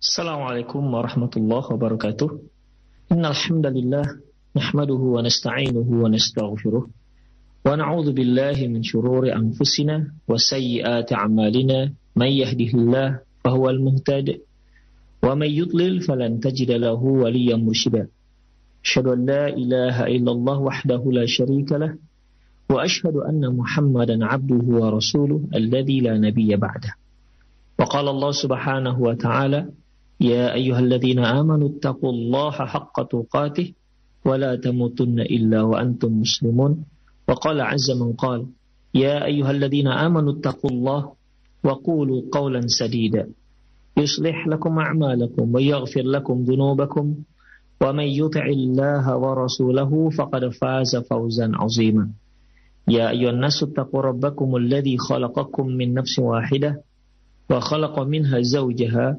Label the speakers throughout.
Speaker 1: Assalamualaikum warahmatullahi wabarakatuh. Innal hamdalillah nahmaduhu wa nasta'inuhu wa nastaghfiruh wa na'udzu billahi min shururi anfusina wa sayyiati a'malina may yahdihillahu fahuwal muhtadi wa may yudlil falan tajida lahu waliyyan murshida. Asyhadu an la ilaha illallah wahdahu la syarika lah واشهد ان محمدا عبده ورسوله الذي لا نبي بعده وقال الله سبحانه وتعالى يا أيها الذين آمنوا اتقوا الله حق تقاته ولا تموتن إلا وأنتم مسلمون. وقال عز من قال يا أيها الذين آمنوا اتقوا الله وقولوا قولا سديدا. يصلح لكم أعمالكم ويغفر لكم ذنوبكم ومن يطع الله ورسوله فقد فاز فوزا عظيما. يا أيها الناس اتقوا ربكم الذي خلقكم من نفس واحدة وخلق منها زوجها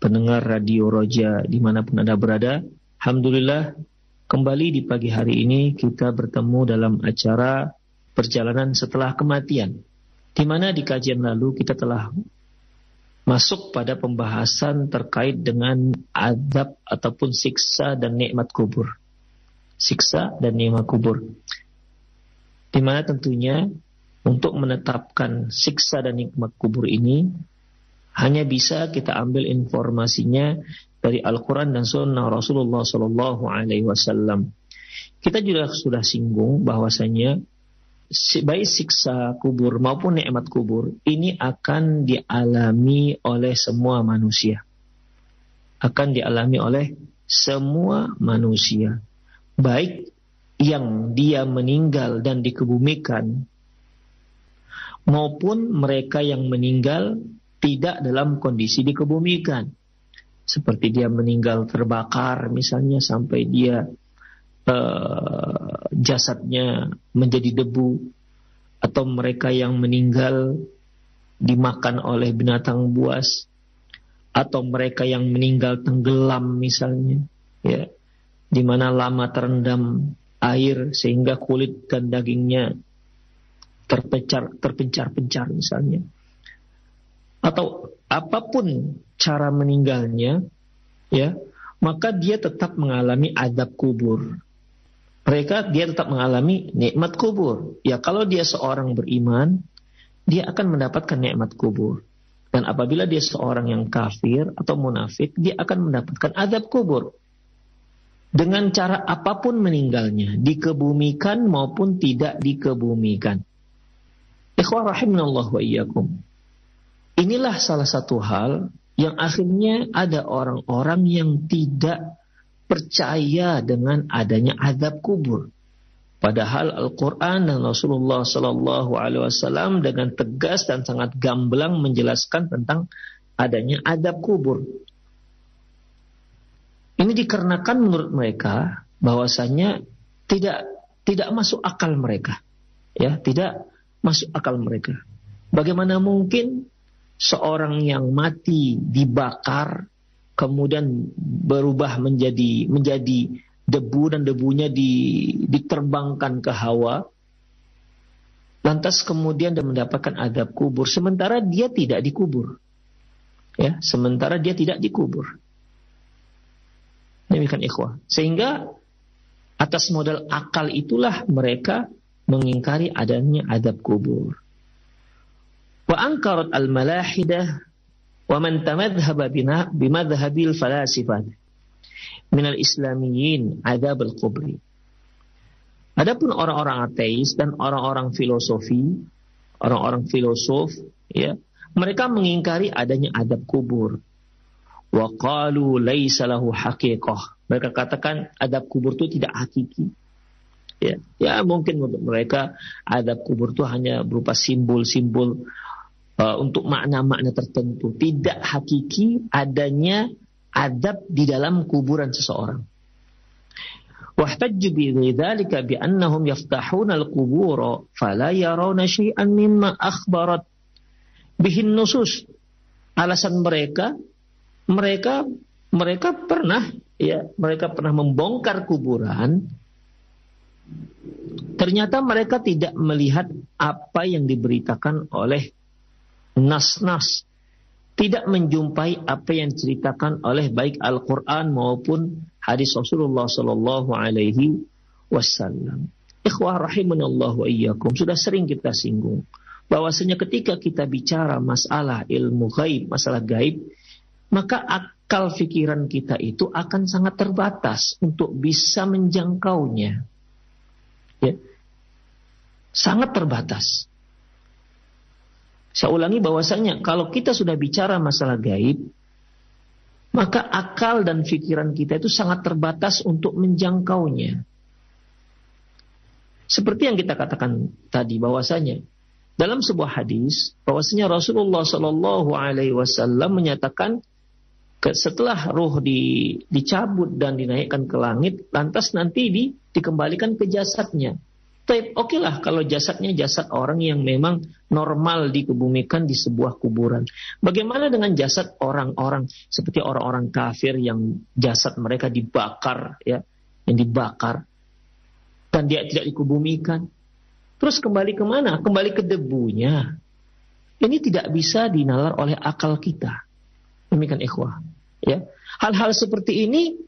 Speaker 1: pendengar radio Roja di mana pun Anda berada. Alhamdulillah, kembali di pagi hari ini kita bertemu dalam acara perjalanan setelah kematian. Di mana di kajian lalu kita telah masuk pada pembahasan terkait dengan adab ataupun siksa dan nikmat kubur. Siksa dan nikmat kubur. Di mana tentunya untuk menetapkan siksa dan nikmat kubur ini hanya bisa kita ambil informasinya dari Al-Quran dan Sunnah Rasulullah Sallallahu Alaihi Wasallam. Kita juga sudah singgung bahwasanya baik siksa kubur maupun nikmat kubur ini akan dialami oleh semua manusia. Akan dialami oleh semua manusia. Baik yang dia meninggal dan dikebumikan maupun mereka yang meninggal tidak dalam kondisi dikebumikan. Seperti dia meninggal terbakar misalnya sampai dia uh, jasadnya menjadi debu atau mereka yang meninggal dimakan oleh binatang buas atau mereka yang meninggal tenggelam misalnya ya di mana lama terendam air sehingga kulit dan dagingnya terpencar terpencar-pencar misalnya atau apa pun cara meninggalnya, ya, maka dia tetap mengalami adab kubur. Mereka dia tetap mengalami nikmat kubur. Ya, kalau dia seorang beriman, dia akan mendapatkan nikmat kubur. Dan apabila dia seorang yang kafir atau munafik, dia akan mendapatkan adab kubur. Dengan cara apa pun meninggalnya, dikebumikan maupun tidak dikebumikan. Ikhwah rahimanallah wa iyyakum. Inilah salah satu hal yang akhirnya ada orang-orang yang tidak percaya dengan adanya azab kubur. Padahal Al-Quran dan Rasulullah Sallallahu Alaihi dengan tegas dan sangat gamblang menjelaskan tentang adanya adab kubur. Ini dikarenakan menurut mereka bahwasanya tidak tidak masuk akal mereka, ya tidak masuk akal mereka. Bagaimana mungkin seorang yang mati dibakar kemudian berubah menjadi menjadi debu dan debunya di, diterbangkan ke hawa. Lantas kemudian dia mendapatkan adab kubur. Sementara dia tidak dikubur. Ya sementara dia tidak dikubur. Demikian ikhwah. Sehingga atas modal akal itulah mereka mengingkari adanya adab kubur Wa ankarat al-malahidah wa man tamadhhaba bimadhhabil falasifat minal islamiyyin adab al-kubri. Adapun orang-orang ateis dan orang-orang filosofi, orang-orang filosof, ya, mereka mengingkari adanya adab kubur. Wa qalu laisa lahu haqiqah. Mereka katakan adab kubur itu tidak hakiki. Ya, ya mungkin untuk mereka adab kubur itu hanya berupa simbol-simbol uh, untuk makna-makna tertentu. Tidak hakiki adanya adab di dalam kuburan seseorang. واحتج بذلك بأنهم يفتحون القبور فلا يرون شيئا مما أخبرت به النصوص alasan mereka mereka mereka pernah ya mereka pernah membongkar kuburan ternyata mereka tidak melihat apa yang diberitakan oleh nas-nas tidak menjumpai apa yang diceritakan oleh baik Al-Quran maupun hadis Rasulullah Sallallahu Alaihi Wasallam. Ikhwah rahimanallah wa iyyakum. Sudah sering kita singgung bahwasanya ketika kita bicara masalah ilmu gaib, masalah gaib, maka akal pikiran kita itu akan sangat terbatas untuk bisa menjangkaunya. Ya. Sangat terbatas. Saya ulangi bahwasanya kalau kita sudah bicara masalah gaib, maka akal dan pikiran kita itu sangat terbatas untuk menjangkaunya. Seperti yang kita katakan tadi bahwasanya dalam sebuah hadis bahwasanya Rasulullah Shallallahu Alaihi Wasallam menyatakan setelah roh di, dicabut dan dinaikkan ke langit, lantas nanti di, dikembalikan ke jasadnya. Oke okay lah kalau jasadnya jasad orang yang memang normal dikebumikan di sebuah kuburan. Bagaimana dengan jasad orang-orang seperti orang-orang kafir yang jasad mereka dibakar ya, yang dibakar dan dia tidak dikebumikan. Terus kembali ke mana? Kembali ke debunya. Ini tidak bisa dinalar oleh akal kita. Demikian ikhwah. Ya, hal-hal seperti ini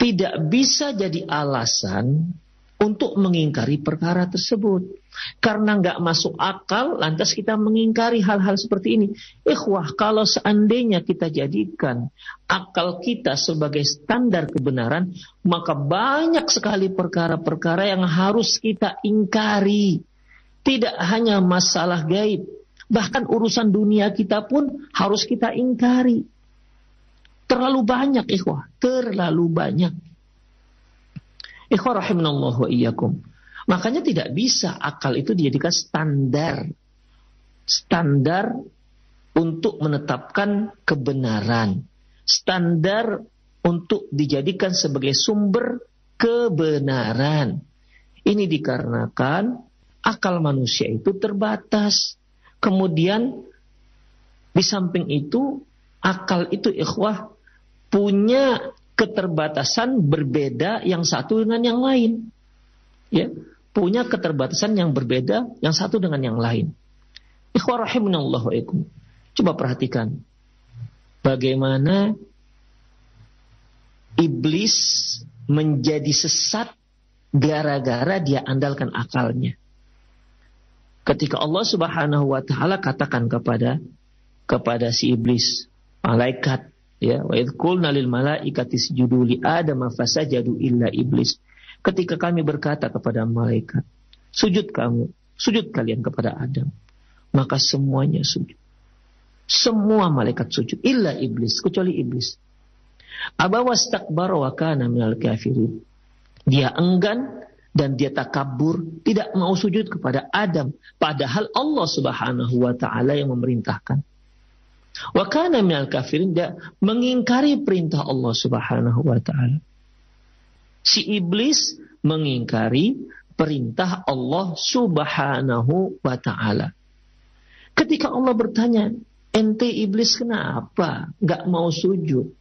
Speaker 1: tidak bisa jadi alasan untuk mengingkari perkara tersebut. Karena nggak masuk akal, lantas kita mengingkari hal-hal seperti ini. Ikhwah, kalau seandainya kita jadikan akal kita sebagai standar kebenaran, maka banyak sekali perkara-perkara yang harus kita ingkari. Tidak hanya masalah gaib, bahkan urusan dunia kita pun harus kita ingkari. Terlalu banyak, ikhwah, terlalu banyak. Iyyakum. Makanya tidak bisa akal itu dijadikan standar. Standar untuk menetapkan kebenaran. Standar untuk dijadikan sebagai sumber kebenaran. Ini dikarenakan akal manusia itu terbatas. Kemudian di samping itu akal itu ikhwah punya keterbatasan berbeda yang satu dengan yang lain. Ya, punya keterbatasan yang berbeda yang satu dengan yang lain. Ikhwah Coba perhatikan bagaimana iblis menjadi sesat gara-gara dia andalkan akalnya. Ketika Allah Subhanahu wa taala katakan kepada kepada si iblis, malaikat, Ya, wa idh qulna lil malaikati isjudu li Adam fasajadu illa iblis. Ketika kami berkata kepada malaikat, sujud kamu, sujud kalian kepada Adam. Maka semuanya sujud. Semua malaikat sujud illa iblis, kecuali iblis. Aba wastakbara wa kana minal kafirin. Dia enggan dan dia takabur, tidak mau sujud kepada Adam, padahal Allah Subhanahu wa taala yang memerintahkan. Wa kana minal kafirin dia mengingkari perintah Allah Subhanahu wa taala. Si iblis mengingkari perintah Allah Subhanahu wa taala. Ketika Allah bertanya, "Ente iblis kenapa enggak mau sujud?"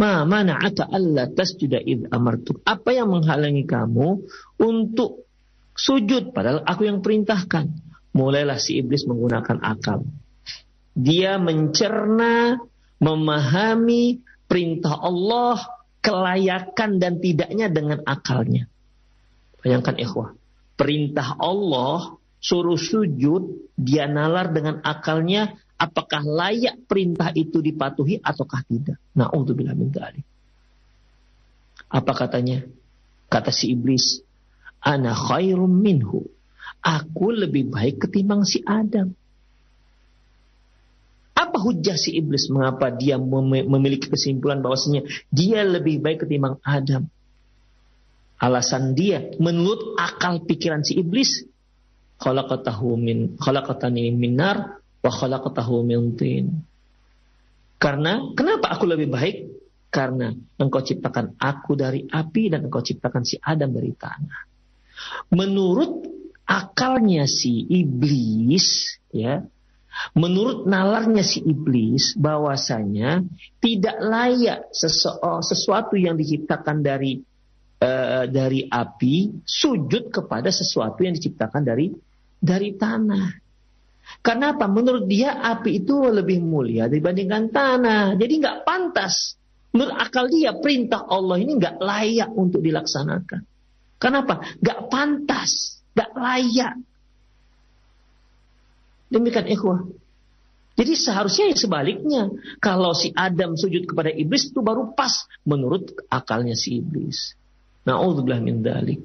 Speaker 1: Ma mana'aka alla tasjuda id amartuk. Apa yang menghalangi kamu untuk sujud padahal aku yang perintahkan? Mulailah si iblis menggunakan akal dia mencerna, memahami perintah Allah, kelayakan dan tidaknya dengan akalnya. Bayangkan ikhwah, perintah Allah suruh sujud, dia nalar dengan akalnya, apakah layak perintah itu dipatuhi ataukah tidak. Na'udzubillah min dzalik. Apa katanya? Kata si iblis, ana khairum minhu. Aku lebih baik ketimbang si Adam. Apa hujah si iblis mengapa dia memiliki kesimpulan bahwasanya dia lebih baik ketimbang Adam? Alasan dia menurut akal pikiran si iblis khalaqatahu min khalaqatani min nar wa khalaqatahu min tin. Karena kenapa aku lebih baik? Karena engkau ciptakan aku dari api dan engkau ciptakan si Adam dari tanah. Menurut akalnya si iblis, ya, menurut nalarnya si iblis bahwasanya tidak layak sesuatu yang diciptakan dari uh, dari api sujud kepada sesuatu yang diciptakan dari dari tanah. Karena apa? Menurut dia api itu lebih mulia dibandingkan tanah. Jadi nggak pantas. Menurut akal dia perintah Allah ini nggak layak untuk dilaksanakan. Kenapa? Nggak pantas, nggak layak. Demikian ikhwah. Jadi seharusnya yang sebaliknya. Kalau si Adam sujud kepada iblis itu baru pas menurut akalnya si iblis. Na'udzubillah min dalik.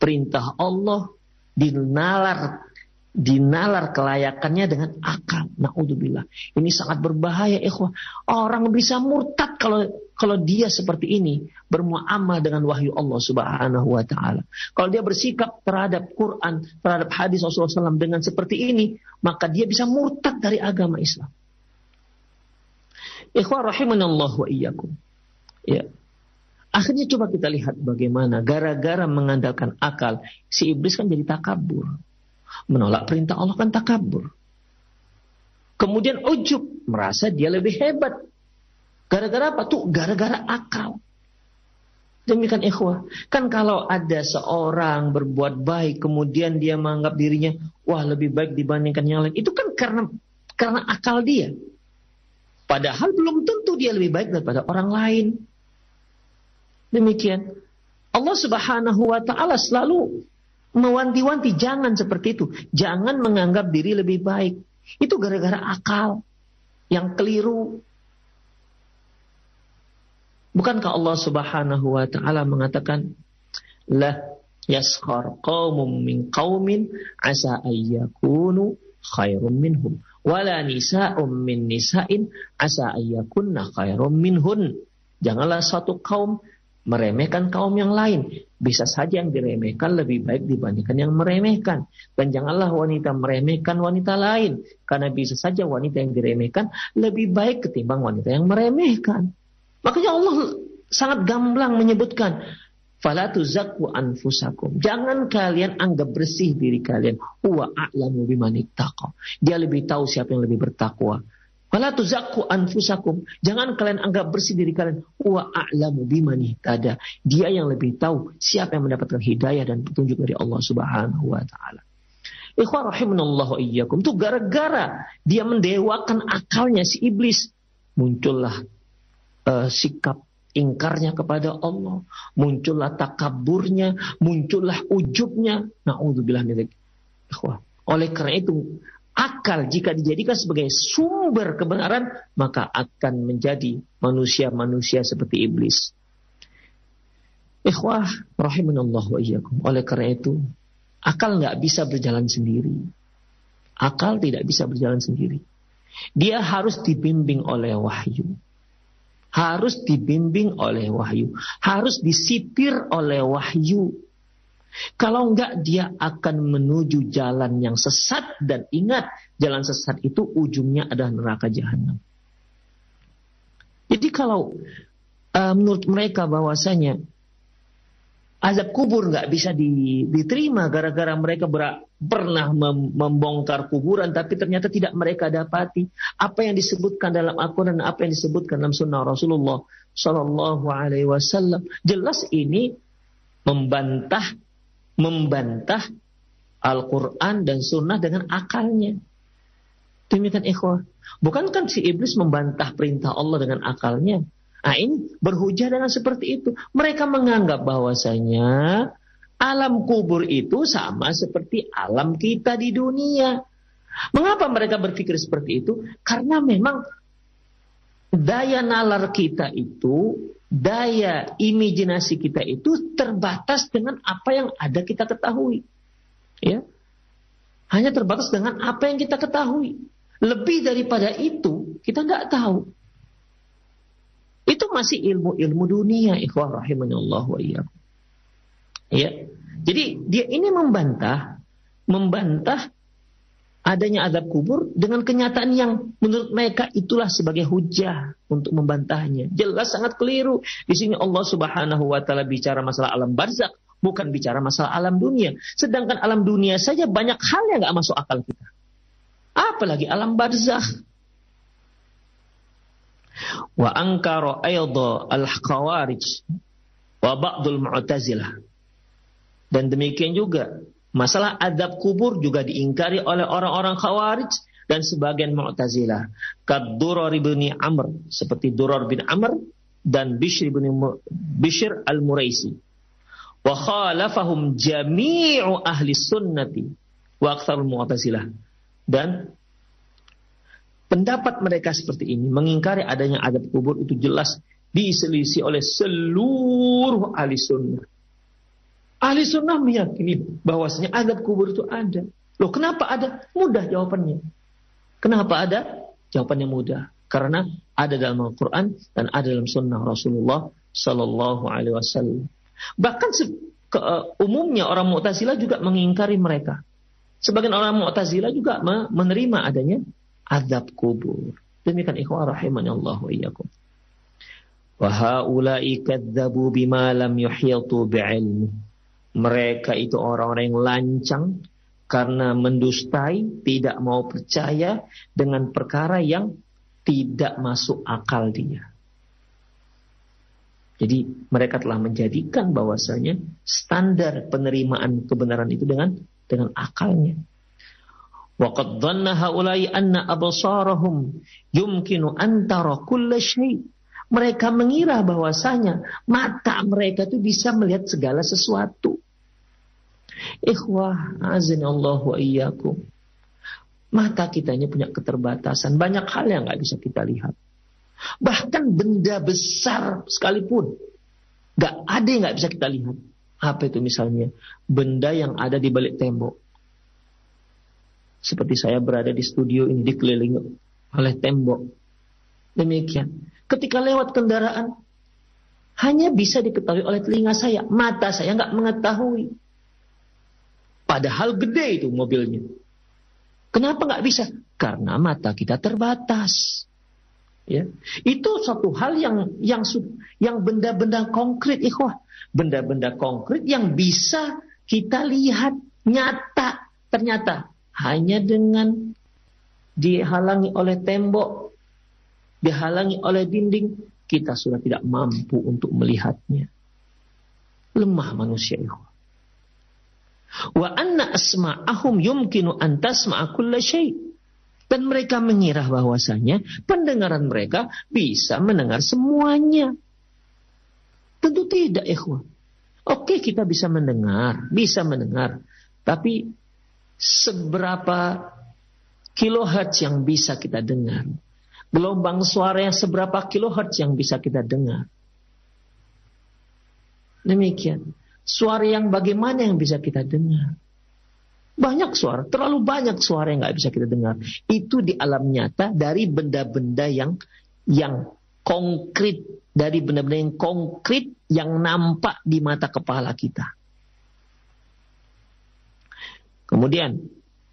Speaker 1: Perintah Allah dinalar dinalar kelayakannya dengan akal. Naudzubillah. Ini sangat berbahaya, ikhwah. Orang bisa murtad kalau kalau dia seperti ini bermuamal dengan wahyu Allah Subhanahu wa taala. Kalau dia bersikap terhadap Quran, terhadap hadis Rasulullah SAW dengan seperti ini, maka dia bisa murtad dari agama Islam. Ikhwah rahimanallah wa iyyakum. Ya. Akhirnya coba kita lihat bagaimana gara-gara mengandalkan akal, si iblis kan jadi takabur Menolak perintah Allah kan takabur. Kemudian ujub, merasa dia lebih hebat. Gara-gara apa? Tuh gara-gara akal. Demikian ikhwah. Kan kalau ada seorang berbuat baik, kemudian dia menganggap dirinya, wah lebih baik dibandingkan yang lain. Itu kan karena karena akal dia. Padahal belum tentu dia lebih baik daripada orang lain. Demikian. Allah subhanahu wa ta'ala selalu mewanti-wanti jangan seperti itu. Jangan menganggap diri lebih baik. Itu gara-gara akal yang keliru. Bukankah Allah Subhanahu wa taala mengatakan la yaskhar qaumum min qaumin asa ayyakunu khairum minhum wala nisa'um min nisa'in asa ayyakunna khairum minhun. Janganlah suatu kaum meremehkan kaum yang lain. Bisa saja yang diremehkan lebih baik dibandingkan yang meremehkan. Dan janganlah wanita meremehkan wanita lain. Karena bisa saja wanita yang diremehkan lebih baik ketimbang wanita yang meremehkan. Makanya Allah sangat gamblang menyebutkan. Falatu zakku anfusakum. Jangan kalian anggap bersih diri kalian. Huwa a'lamu bimanik Dia lebih tahu siapa yang lebih bertakwa. Fala anfusakum. Jangan kalian anggap bersih diri kalian. Wa a'lamu bimani tada. Dia yang lebih tahu siapa yang mendapatkan hidayah dan petunjuk dari Allah Subhanahu wa taala. Ikhwan rahimanallahu iyyakum. Itu gara-gara dia mendewakan akalnya si iblis. Muncullah uh, sikap ingkarnya kepada Allah. Muncullah takaburnya. Muncullah ujubnya. Na'udzubillah min. Oleh karena itu akal jika dijadikan sebagai sumber kebenaran maka akan menjadi manusia-manusia seperti iblis. Ikhwah rahimanallah wa iyyakum. Oleh karena itu, akal nggak bisa berjalan sendiri. Akal tidak bisa berjalan sendiri. Dia harus dibimbing oleh wahyu. Harus dibimbing oleh wahyu. Harus disipir oleh wahyu kalau enggak dia akan menuju jalan yang sesat dan ingat jalan sesat itu ujungnya adalah neraka jahanam. Jadi kalau uh, menurut mereka bahwasanya azab kubur nggak bisa diterima gara-gara mereka pernah mem, membongkar kuburan tapi ternyata tidak mereka dapati apa yang disebutkan dalam Al-Quran dan apa yang disebutkan dalam Sunnah Rasulullah Shallallahu Alaihi Wasallam jelas ini membantah membantah Al-Quran dan Sunnah dengan akalnya. Demikian ikhwah. Bukan kan si iblis membantah perintah Allah dengan akalnya. Nah ini berhujah dengan seperti itu. Mereka menganggap bahwasanya alam kubur itu sama seperti alam kita di dunia. Mengapa mereka berpikir seperti itu? Karena memang daya nalar kita itu daya imajinasi kita itu terbatas dengan apa yang ada kita ketahui. Ya. Hanya terbatas dengan apa yang kita ketahui. Lebih daripada itu, kita nggak tahu. Itu masih ilmu-ilmu dunia, ikhwah rahimahullah wa Ya. Jadi dia ini membantah membantah adanya adab kubur dengan kenyataan yang menurut mereka itulah sebagai hujah untuk membantahnya. Jelas sangat keliru. Di sini Allah Subhanahu wa taala bicara masalah alam barzak, bukan bicara masalah alam dunia. Sedangkan alam dunia saja banyak hal yang nggak masuk akal kita. Apalagi alam barzakh. Wa angkara ayda al-khawarij wa ba'dul mu'tazilah. Dan demikian juga Masalah adab kubur juga diingkari oleh orang-orang khawarij dan sebagian mu'tazilah. Kad Duror Amr. Seperti Duror bin Amr dan Bishr bin Bishr al-Muraisi. Wa khalafahum jami'u ahli sunnati wa aktsarul mu'tazilah. Dan pendapat mereka seperti ini mengingkari adanya adab kubur itu jelas diselisih oleh seluruh ahli sunnah. Ahli sunnah meyakini bahwasanya adab kubur itu ada. Loh kenapa ada? Mudah jawabannya. Kenapa ada? Jawabannya mudah. Karena ada dalam Al-Quran dan ada dalam sunnah Rasulullah Sallallahu Alaihi Wasallam. Bahkan ke, uh, umumnya orang Mu'tazilah juga mengingkari mereka. Sebagian orang Mu'tazilah juga menerima adanya adab kubur. Demikian ikhwah rahimani Allah wa haula'i kadzabu bima lam yuhitu bi'ilmi mereka itu orang-orang yang lancang karena mendustai, tidak mau percaya dengan perkara yang tidak masuk akal dia. Jadi mereka telah menjadikan bahwasanya standar penerimaan kebenaran itu dengan dengan akalnya. Waqad haula'i anna absarahum yumkinu antara kulla syai' mereka mengira bahwasanya mata mereka itu bisa melihat segala sesuatu. Ikhwah, azin Allah wa iyyakum. Mata kita ini punya keterbatasan. Banyak hal yang nggak bisa kita lihat. Bahkan benda besar sekalipun. nggak ada yang nggak bisa kita lihat. Apa itu misalnya? Benda yang ada di balik tembok. Seperti saya berada di studio ini dikelilingi oleh tembok. Demikian. Ketika lewat kendaraan, hanya bisa diketahui oleh telinga saya. Mata saya nggak mengetahui. Padahal gede itu mobilnya. Kenapa nggak bisa? Karena mata kita terbatas. Ya, itu satu hal yang yang yang benda-benda konkret, ikhwah, benda-benda konkret yang bisa kita lihat nyata ternyata hanya dengan dihalangi oleh tembok dihalangi oleh dinding, kita sudah tidak mampu untuk melihatnya. Lemah manusia itu. Wa anna asma'ahum yumkinu an tasma'a kulla syai'. Dan mereka mengira bahwasanya pendengaran mereka bisa mendengar semuanya. Tentu tidak, ikhwan. Oke, kita bisa mendengar, bisa mendengar. Tapi seberapa kilohertz yang bisa kita dengar? Gelombang suara yang seberapa kilohertz yang bisa kita dengar. Demikian. Suara yang bagaimana yang bisa kita dengar. Banyak suara, terlalu banyak suara yang nggak bisa kita dengar. Itu di alam nyata dari benda-benda yang yang konkret, dari benda-benda yang konkret yang nampak di mata kepala kita. Kemudian,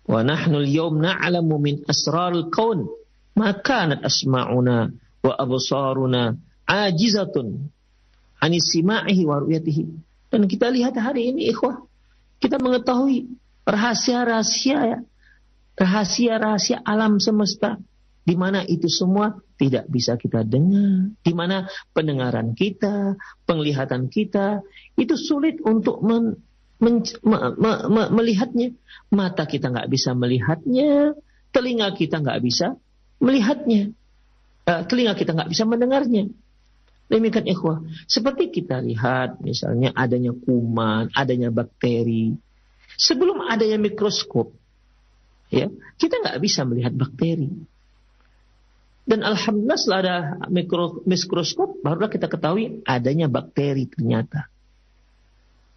Speaker 1: wa nahnu al-yawm na'lamu min asrarul kaun maka nat asma'una wa absaruna ajizatun anis sima'ihi wa ru'yatihi. Dan kita lihat hari ini ikhwah, kita mengetahui rahasia-rahasia ya, rahasia-rahasia alam semesta di mana itu semua tidak bisa kita dengar, di mana pendengaran kita, penglihatan kita itu sulit untuk men, men, me, me, me, melihatnya. Mata kita nggak bisa melihatnya, telinga kita nggak bisa melihatnya. Uh, telinga kita nggak bisa mendengarnya. Demikian ikhwah. Seperti kita lihat misalnya adanya kuman, adanya bakteri. Sebelum adanya mikroskop, ya kita nggak bisa melihat bakteri. Dan alhamdulillah setelah ada mikro, mikroskop, barulah kita ketahui adanya bakteri ternyata.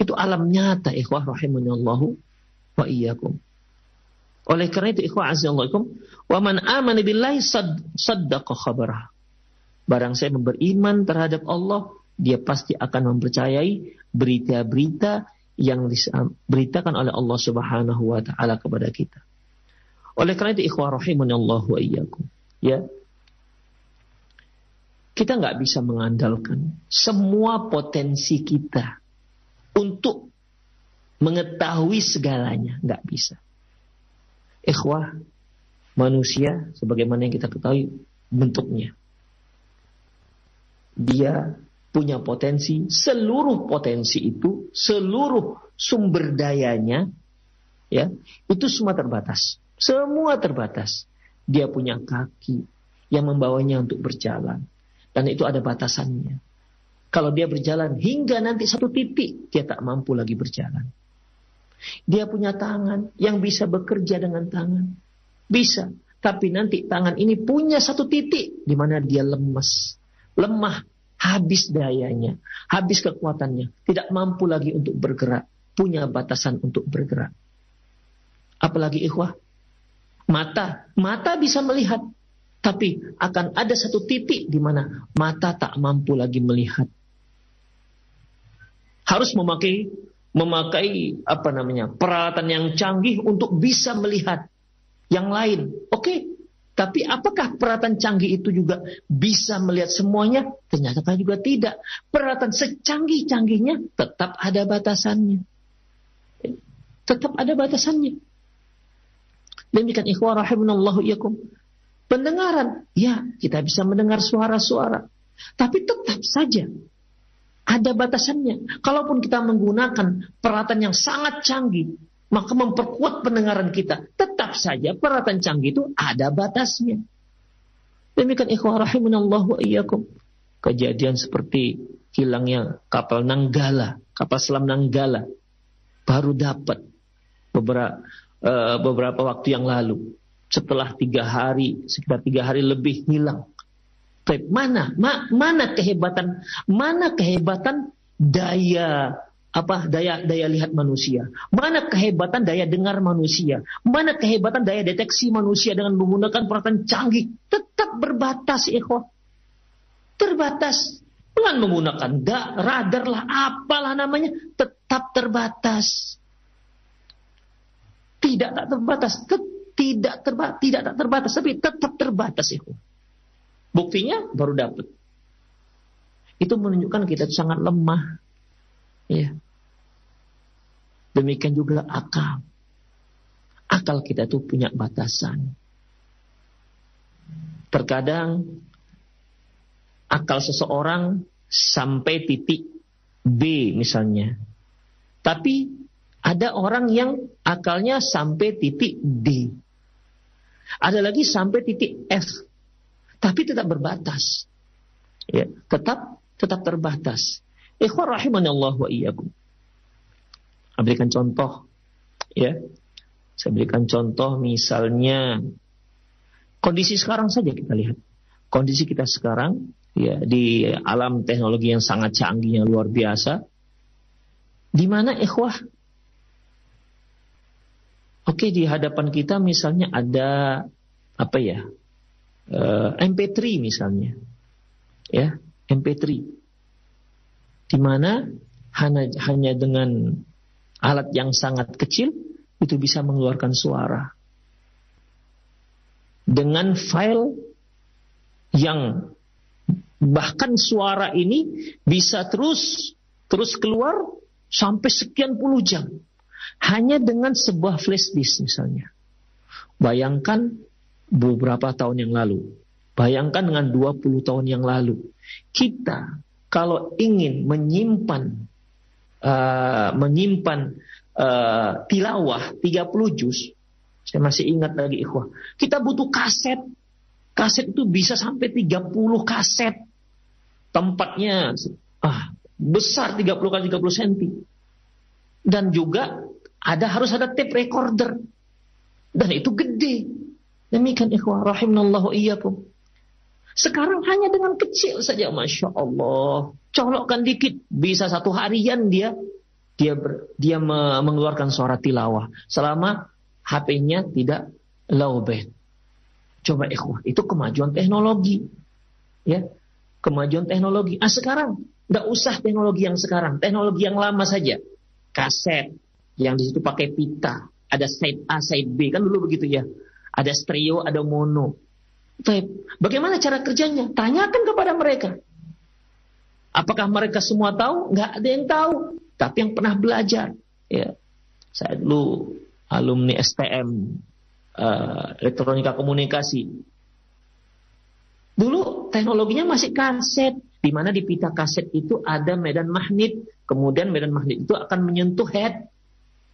Speaker 1: Itu alam nyata ikhwah rahimahullahu wa iyyakum. Oleh karena itu ikhwah azzaikum, wa man amana billahi saddaqa khabarah. Barang saya beriman terhadap Allah, dia pasti akan mempercayai berita-berita yang diberitakan oleh Allah Subhanahu wa taala kepada kita. Oleh karena itu ikhwah Allah wa iyyakum. Ya. Kita nggak bisa mengandalkan semua potensi kita untuk mengetahui segalanya, nggak bisa. Ikhwah, manusia sebagaimana yang kita ketahui bentuknya. Dia punya potensi, seluruh potensi itu, seluruh sumber dayanya, ya, itu semua terbatas. Semua terbatas. Dia punya kaki yang membawanya untuk berjalan. Dan itu ada batasannya. Kalau dia berjalan hingga nanti satu titik, dia tak mampu lagi berjalan. Dia punya tangan yang bisa bekerja dengan tangan. Bisa. Tapi nanti tangan ini punya satu titik di mana dia lemas. Lemah. Habis dayanya. Habis kekuatannya. Tidak mampu lagi untuk bergerak. Punya batasan untuk bergerak. Apalagi ikhwah. Mata. Mata bisa melihat. Tapi akan ada satu titik di mana mata tak mampu lagi melihat. Harus memakai memakai apa namanya peralatan yang canggih untuk bisa melihat yang lain. Oke, okay. tapi apakah peralatan canggih itu juga bisa melihat semuanya? Ternyata juga tidak. Peralatan secanggih-canggihnya tetap ada batasannya. Tetap ada batasannya. Demikian ikhwah rahimunallahu iyakum. Pendengaran, ya kita bisa mendengar suara-suara. Tapi tetap saja ada batasannya. Kalaupun kita menggunakan peralatan yang sangat canggih, maka memperkuat pendengaran kita. Tetap saja peralatan canggih itu ada batasnya. Demikian ikhwah rahimunallahu iyyakum. Kejadian seperti hilangnya kapal Nanggala, kapal selam Nanggala baru dapat beberapa uh, beberapa waktu yang lalu. Setelah tiga hari, sekitar tiga hari lebih hilang. Tapi mana, ma, mana kehebatan, mana kehebatan daya apa daya daya lihat manusia? Mana kehebatan daya dengar manusia? Mana kehebatan daya deteksi manusia dengan menggunakan peralatan canggih? Tetap berbatas ikhwah. Terbatas. Dengan menggunakan da, radar lah apalah namanya. Tetap terbatas. Tidak tak terbatas, tidak terbatas, tidak tak terbatas, tapi tetap terbatas itu. Buktinya baru dapat. Itu menunjukkan kita sangat lemah. Ya. Demikian juga akal. Akal kita itu punya batasan. Terkadang akal seseorang sampai titik B misalnya. Tapi ada orang yang akalnya sampai titik D. Ada lagi sampai titik F. Tapi tetap berbatas. Ya, tetap tetap terbatas. Ikhwan rahimanallah wa iyyakum. Berikan contoh ya. Saya berikan contoh misalnya kondisi sekarang saja kita lihat. Kondisi kita sekarang ya di alam teknologi yang sangat canggih yang luar biasa di mana ikhwah Oke di hadapan kita misalnya ada apa ya uh, eh, MP3 misalnya, ya MP3, di mana hanya hanya dengan alat yang sangat kecil itu bisa mengeluarkan suara. Dengan file yang bahkan suara ini bisa terus terus keluar sampai sekian puluh jam. Hanya dengan sebuah flash disk misalnya. Bayangkan beberapa tahun yang lalu. Bayangkan dengan 20 tahun yang lalu. Kita kalau ingin menyimpan uh, menyimpan uh, tilawah 30 juz, saya masih ingat lagi ikhwah. Kita butuh kaset. Kaset itu bisa sampai 30 kaset. Tempatnya ah, besar 30 kali 30 cm. Dan juga ada harus ada tape recorder. Dan itu gede. Demikian ikhwah rahimanallahu iyyakum. Sekarang hanya dengan kecil saja Masya Allah. Colokkan dikit. Bisa satu harian dia dia ber, dia me, mengeluarkan suara tilawah. Selama HP-nya tidak lowbat. Coba ikhwah. Itu kemajuan teknologi. Ya, Kemajuan teknologi. Ah sekarang. Nggak usah teknologi yang sekarang. Teknologi yang lama saja. Kaset, yang di situ pakai pita, ada side A, side B, kan dulu begitu ya. Ada stereo, ada mono. Baik. Bagaimana cara kerjanya? Tanyakan kepada mereka. Apakah mereka semua tahu? Nggak ada yang tahu. Tapi yang pernah belajar. Ya. Saya dulu alumni STM uh, eh, elektronika komunikasi. Dulu teknologinya masih kaset, di mana di pita kaset itu ada medan magnet, kemudian medan magnet itu akan menyentuh head.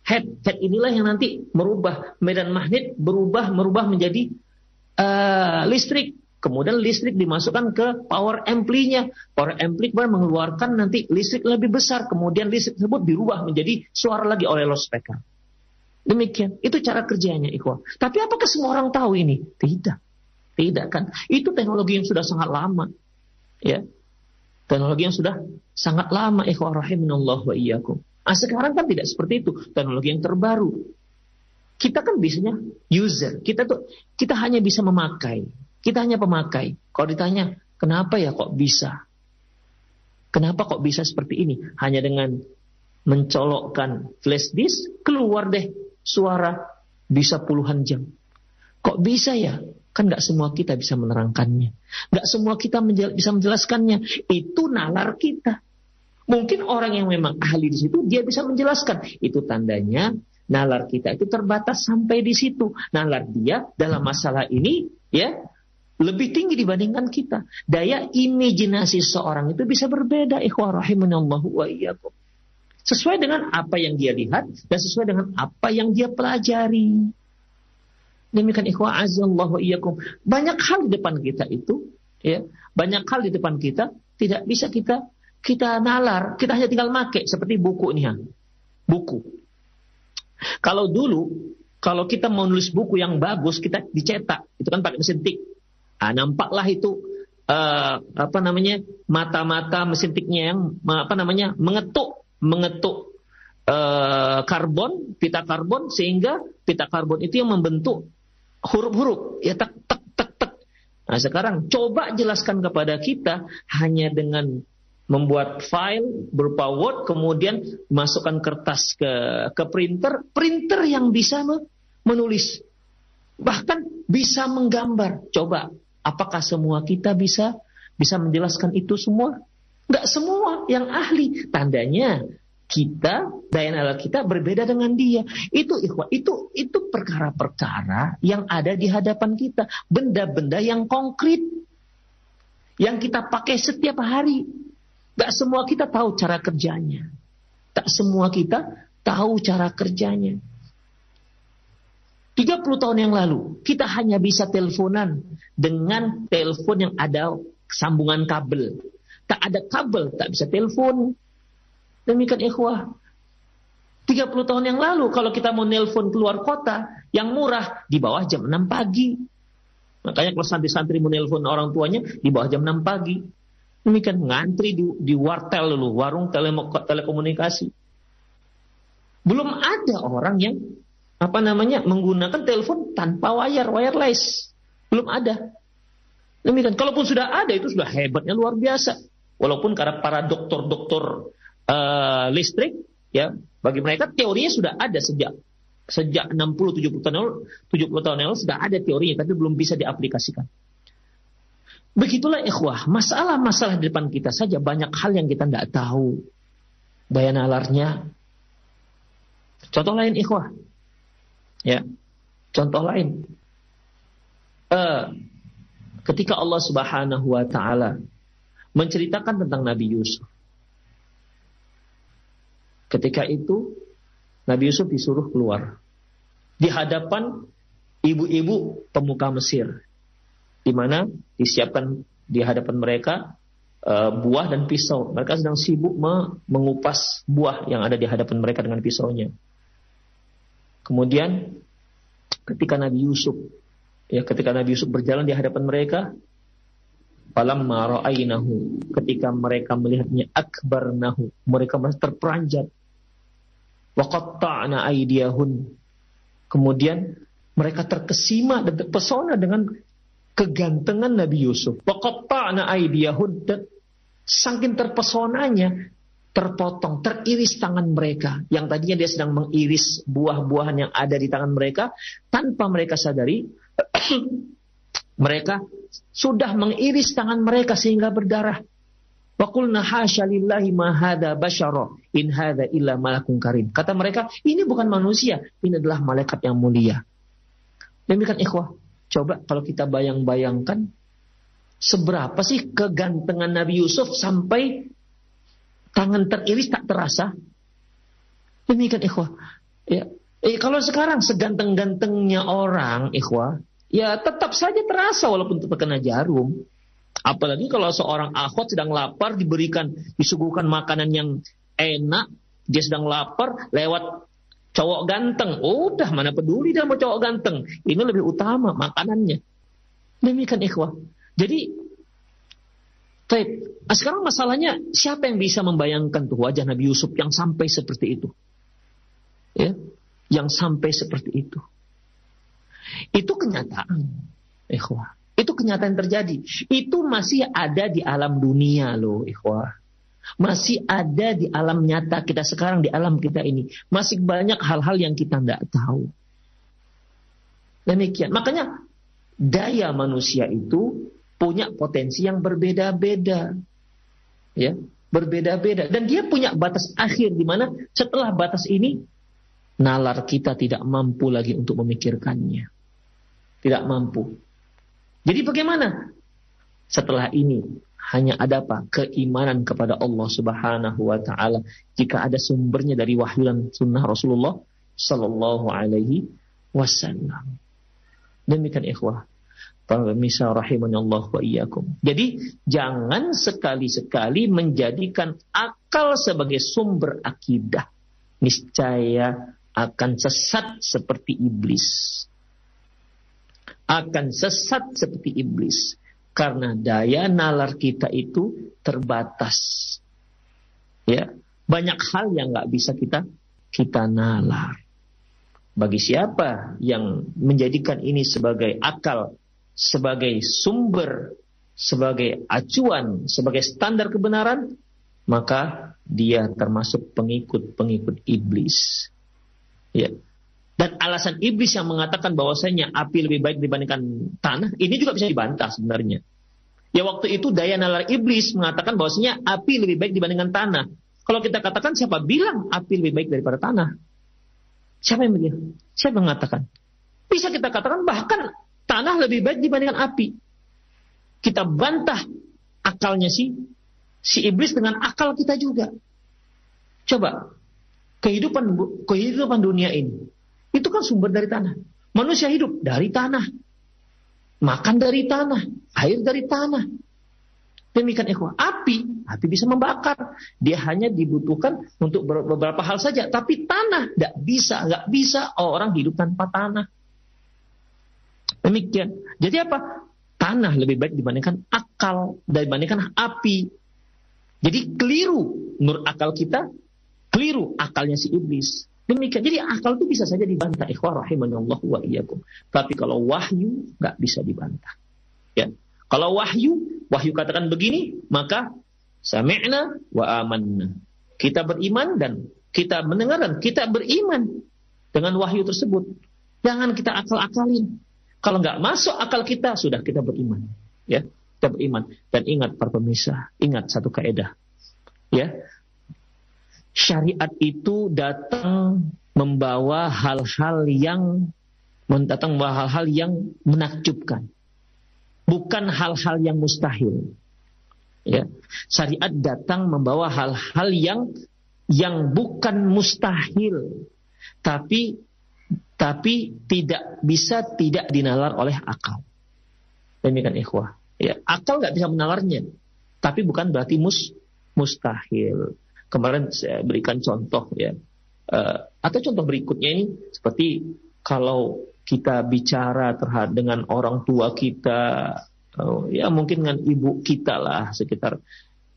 Speaker 1: Head, head inilah yang nanti merubah medan magnet berubah merubah menjadi uh, listrik. Kemudian listrik dimasukkan ke power ampli-nya. Power ampli mengeluarkan nanti listrik lebih besar. Kemudian listrik tersebut dirubah menjadi suara lagi oleh loudspeaker. Demikian. Itu cara kerjanya, ikhwah. Tapi apakah semua orang tahu ini? Tidak. Tidak kan? Itu teknologi yang sudah sangat lama. Ya. Teknologi yang sudah sangat lama, ikhwah rahiminallah wa iyyakum. Nah, sekarang kan tidak seperti itu. Teknologi yang terbaru. Kita kan biasanya user. Kita tuh kita hanya bisa memakai. Kita hanya pemakai. Kalau ditanya, kenapa ya kok bisa? Kenapa kok bisa seperti ini? Hanya dengan mencolokkan flash disk, keluar deh suara bisa puluhan jam. Kok bisa ya? Kan gak semua kita bisa menerangkannya. Gak semua kita menjel bisa menjelaskannya. Itu nalar kita. Mungkin orang yang memang ahli di situ, dia bisa menjelaskan. Itu tandanya nalar kita itu terbatas sampai di situ. Nalar dia dalam masalah ini, ya lebih tinggi dibandingkan kita. Daya imajinasi seorang itu bisa berbeda. Ikhwah rahimanallahu wa iyyakum. Sesuai dengan apa yang dia lihat dan sesuai dengan apa yang dia pelajari. Demikian ikhwah azallahu wa iyyakum. Banyak hal di depan kita itu, ya, banyak hal di depan kita tidak bisa kita kita nalar, kita hanya tinggal make seperti buku ini ya. Buku. Kalau dulu kalau kita mau nulis buku yang bagus, kita dicetak. Itu kan pakai mesin tik. Nah, nampaklah itu uh, apa namanya mata-mata mesin tiknya yang apa namanya mengetuk mengetuk uh, karbon pita karbon sehingga pita karbon itu yang membentuk huruf-huruf ya tak tak tak tak. Nah sekarang coba jelaskan kepada kita hanya dengan membuat file berupa Word kemudian masukkan kertas ke ke printer printer yang bisa menulis bahkan bisa menggambar coba Apakah semua kita bisa bisa menjelaskan itu semua? Enggak semua yang ahli. Tandanya kita daya nalar kita berbeda dengan dia. Itu ikhwah, itu itu perkara-perkara yang ada di hadapan kita, benda-benda yang konkret yang kita pakai setiap hari. Gak semua kita tahu cara kerjanya. Tak semua kita tahu cara kerjanya. 30 tahun yang lalu, kita hanya bisa teleponan dengan telepon yang ada sambungan kabel. Tak ada kabel, tak bisa telepon. Demikian ikhwah. 30 tahun yang lalu, kalau kita mau nelpon keluar kota, yang murah, di bawah jam 6 pagi. Makanya kalau santri-santri mau nelpon orang tuanya, di bawah jam 6 pagi. Demikian ngantri di, di wartel dulu, warung telekomunikasi. Belum ada orang yang apa namanya menggunakan telepon tanpa wire wireless. Belum ada. Demikian kalaupun sudah ada itu sudah hebatnya luar biasa. Walaupun karena para dokter-dokter uh, listrik ya bagi mereka teorinya sudah ada sejak sejak 60 70 tahun lalu 70 tahun lalu sudah ada teorinya tapi belum bisa diaplikasikan begitulah ikhwah masalah-masalah di depan kita saja banyak hal yang kita tidak tahu daya nalarnya contoh lain ikhwah Ya. Contoh lain. Uh, ketika Allah Subhanahu wa taala menceritakan tentang Nabi Yusuf. Ketika itu Nabi Yusuf disuruh keluar di hadapan ibu-ibu pemuka Mesir di mana disiapkan di hadapan mereka uh, buah dan pisau. Mereka sedang sibuk mengupas buah yang ada di hadapan mereka dengan pisaunya. Kemudian ketika Nabi Yusuf ya ketika Nabi Yusuf berjalan di hadapan mereka falam ra'ainahu ketika mereka melihatnya akbarnahu mereka merasa terperanjat wa qatta'na aydiyahun kemudian mereka terkesima dan terpesona dengan kegantengan Nabi Yusuf qatta'na aydiyahun dan saking terpesonanya terpotong, teriris tangan mereka. Yang tadinya dia sedang mengiris buah-buahan yang ada di tangan mereka, tanpa mereka sadari, mereka sudah mengiris tangan mereka sehingga berdarah. Wa qulna hasya lillahi ma hadha basyara in hadha illa malakun karim. Kata mereka, ini bukan manusia, ini adalah malaikat yang mulia. Demikian ikhwah. Coba kalau kita bayang-bayangkan seberapa sih kegantengan Nabi Yusuf sampai tangan teriris tak terasa? Demikian ikhwah. Ya. Eh, kalau sekarang seganteng-gantengnya orang, ikhwah, ya tetap saja terasa walaupun terkena jarum. Apalagi kalau seorang akhwat sedang lapar diberikan disuguhkan makanan yang enak, dia sedang lapar lewat cowok ganteng. Udah mana peduli dia mau cowok ganteng. Ini lebih utama makanannya. Demikian ikhwah. Jadi Taib. Nah, sekarang masalahnya siapa yang bisa membayangkan tuh wajah Nabi Yusuf yang sampai seperti itu? Ya, yang sampai seperti itu. Itu kenyataan. Ikhwah. Itu kenyataan terjadi. Itu masih ada di alam dunia loh, ikhwah. Masih ada di alam nyata kita sekarang, di alam kita ini. Masih banyak hal-hal yang kita tidak tahu. Demikian. Makanya daya manusia itu punya potensi yang berbeda-beda. Ya, berbeda-beda. Dan dia punya batas akhir di mana setelah batas ini nalar kita tidak mampu lagi untuk memikirkannya. Tidak mampu. Jadi bagaimana? Setelah ini hanya ada apa? Keimanan kepada Allah Subhanahu wa taala jika ada sumbernya dari wahyu dan sunnah Rasulullah sallallahu alaihi wasallam. Demikian ikhwah. Pemirsa Allah wa iyyakum. Jadi jangan sekali-sekali menjadikan akal sebagai sumber akidah. Niscaya akan sesat seperti iblis akan sesat seperti iblis karena daya nalar kita itu terbatas. Ya, banyak hal yang nggak bisa kita kita nalar. Bagi siapa yang menjadikan ini sebagai akal, sebagai sumber, sebagai acuan, sebagai standar kebenaran, maka dia termasuk pengikut-pengikut iblis. Ya, dan alasan iblis yang mengatakan bahwasanya api lebih baik dibandingkan tanah, ini juga bisa dibantah sebenarnya. Ya waktu itu daya nalar iblis mengatakan bahwasanya api lebih baik dibandingkan tanah. Kalau kita katakan siapa bilang api lebih baik daripada tanah? Siapa yang bilang? Siapa yang mengatakan? Bisa kita katakan bahkan tanah lebih baik dibandingkan api. Kita bantah akalnya si si iblis dengan akal kita juga. Coba kehidupan kehidupan dunia ini itu kan sumber dari tanah. Manusia hidup dari tanah. Makan dari tanah. Air dari tanah. Demikian ikhwah. Api, api bisa membakar. Dia hanya dibutuhkan untuk beberapa hal saja. Tapi tanah, tidak bisa. nggak bisa orang hidup tanpa tanah. Demikian. Jadi apa? Tanah lebih baik dibandingkan akal. Dibandingkan api. Jadi keliru. Nur akal kita, keliru akalnya si iblis. Demikian. Jadi akal itu bisa saja dibantah. Ikhwah rahimanallah wa iyyakum. Tapi kalau wahyu nggak bisa dibantah. Ya. Kalau wahyu, wahyu katakan begini, maka sami'na wa amanna. Kita beriman dan kita mendengar dan kita beriman dengan wahyu tersebut. Jangan kita akal-akalin. Kalau nggak masuk akal kita, sudah kita beriman. Ya, kita beriman. Dan ingat para pemirsa, ingat satu kaidah. Ya, syariat itu datang membawa hal-hal yang datang membawa hal-hal yang menakjubkan. Bukan hal-hal yang mustahil. Ya. Syariat datang membawa hal-hal yang yang bukan mustahil, tapi tapi tidak bisa tidak dinalar oleh akal. Demikian ikhwah. Ya, akal nggak bisa menalarnya, tapi bukan berarti mus mustahil. Kemarin saya berikan contoh ya. Uh, atau contoh berikutnya ini seperti kalau kita bicara terhadap dengan orang tua kita, uh, ya mungkin dengan ibu kita lah sekitar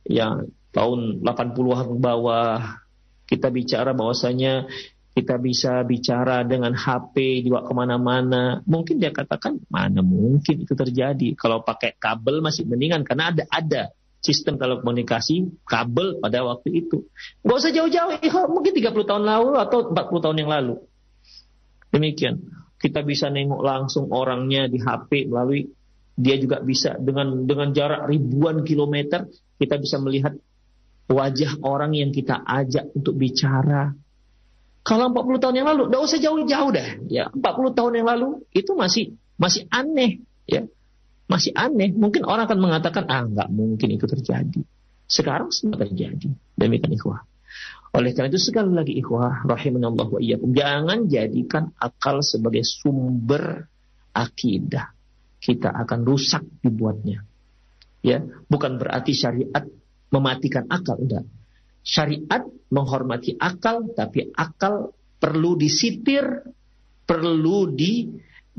Speaker 1: yang tahun 80-an ke bawah, kita bicara bahwasanya kita bisa bicara dengan HP dibawa ke mana-mana. Mungkin dia katakan mana mungkin itu terjadi. Kalau pakai kabel masih mendingan karena ada ada sistem telekomunikasi kabel pada waktu itu. Gak usah jauh-jauh, ya, mungkin 30 tahun lalu atau 40 tahun yang lalu. Demikian. kita bisa nengok langsung orangnya di HP melalui dia juga bisa dengan dengan jarak ribuan kilometer kita bisa melihat wajah orang yang kita ajak untuk bicara. Kalau 40 tahun yang lalu, tidak usah jauh-jauh dah. Ya, 40 tahun yang lalu itu masih masih aneh, ya. Masih aneh. Mungkin orang akan mengatakan, ah nggak mungkin itu terjadi. Sekarang semua terjadi. Demikian ikhwah. Oleh karena itu sekali lagi ikhwah rahimanallah wa iyyakum jangan jadikan akal sebagai sumber akidah. Kita akan rusak dibuatnya. Ya, bukan berarti syariat mematikan akal, enggak. Syariat menghormati akal, tapi akal perlu disitir, perlu di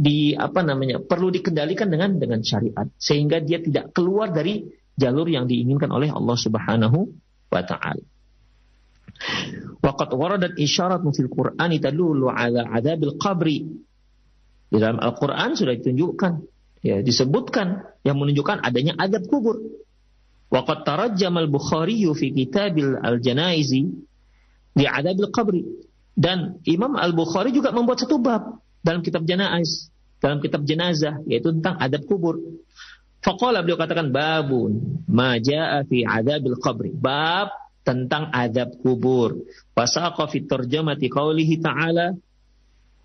Speaker 1: di apa namanya perlu dikendalikan dengan dengan syariat sehingga dia tidak keluar dari jalur yang diinginkan oleh Allah Subhanahu wa taala. Waqad waradat isyarat fil Qur'an tadullu ala adabil qabri. Di dalam Al-Qur'an sudah ditunjukkan ya disebutkan yang menunjukkan adanya adab kubur. Waqad tarajjama al-Bukhari fi kitabil al-janaizi di adabil qabri. Dan Imam Al-Bukhari juga membuat satu bab dalam kitab janaiz, dalam kitab jenazah yaitu tentang adab kubur. Faqala beliau katakan babun ma jaa fi adabil qabri. Bab tentang adab kubur. Wasaqa fi tarjamati qaulihi ta'ala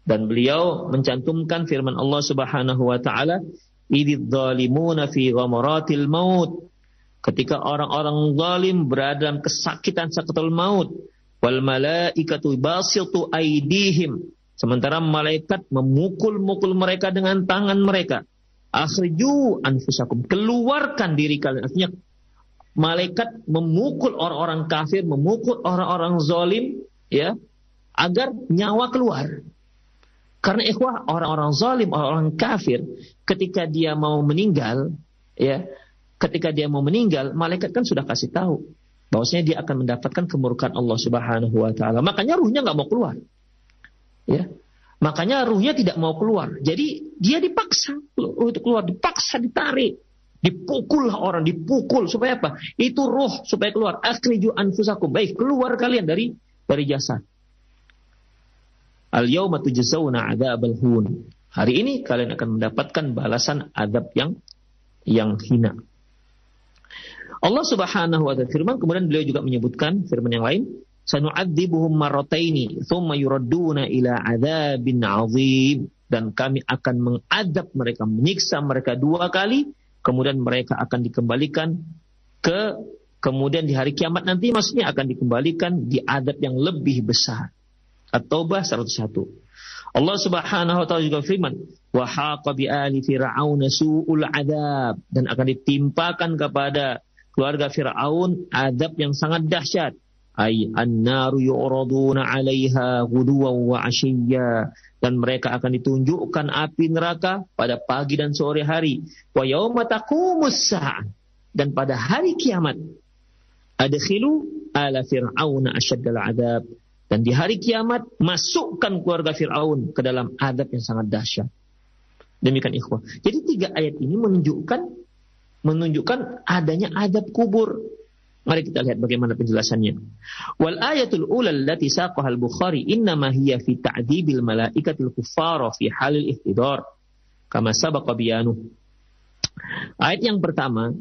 Speaker 1: dan beliau mencantumkan firman Allah Subhanahu wa taala idz zalimuna fi ghamaratil maut ketika orang-orang zalim berada dalam kesakitan sakatul maut wal malaikatu basitu aidihim sementara malaikat memukul-mukul mereka dengan tangan mereka akhriju anfusakum keluarkan diri kalian artinya malaikat memukul orang-orang kafir memukul orang-orang zalim ya agar nyawa keluar karena ikhwah orang-orang zalim orang-orang kafir ketika dia mau meninggal ya ketika dia mau meninggal, malaikat kan sudah kasih tahu bahwasanya dia akan mendapatkan kemurkaan Allah Subhanahu wa taala. Makanya ruhnya nggak mau keluar. Ya. Makanya ruhnya tidak mau keluar. Jadi dia dipaksa untuk keluar, dipaksa ditarik. Dipukul orang, dipukul supaya apa? Itu roh supaya keluar. Akhriju anfusakum. Baik, keluar kalian dari dari jasad. Al yauma tujzauna adzabal hun. Hari ini kalian akan mendapatkan balasan adab yang yang hina. Allah Subhanahu wa taala firman kemudian beliau juga menyebutkan firman yang lain sanu'adzibuhum marrataini thumma yuradduna ila adzabin azim. Dan kami akan mengadab mereka menyiksa mereka dua kali. Kemudian mereka akan dikembalikan ke kemudian di hari kiamat nanti maksudnya akan dikembalikan di adab yang lebih besar. At-Taubah 101 Allah Subhanahu wa taala juga firman wa haqa bi ali fir'aun su'ul adab. Dan akan ditimpakan kepada keluarga Fir'aun adab yang sangat dahsyat. Ay an-naru yu'raduna 'alaiha ghuduwan wa 'ashiyya dan mereka akan ditunjukkan api neraka pada pagi dan sore hari. Wa yauma taqumus dan pada hari kiamat adkhilu ala fir'auna asyaddal adab dan di hari kiamat masukkan keluarga Fir'aun ke dalam adab yang sangat dahsyat. Demikian ikhwah. Jadi tiga ayat ini menunjukkan menunjukkan adanya adab kubur. Mari kita lihat bagaimana penjelasannya. Wal ayatul ula allati saqaha al-Bukhari innama hiya fi ta'dibil malaikatil kuffara fi halil ihtidar kama sabaqa biyanu. Ayat yang pertama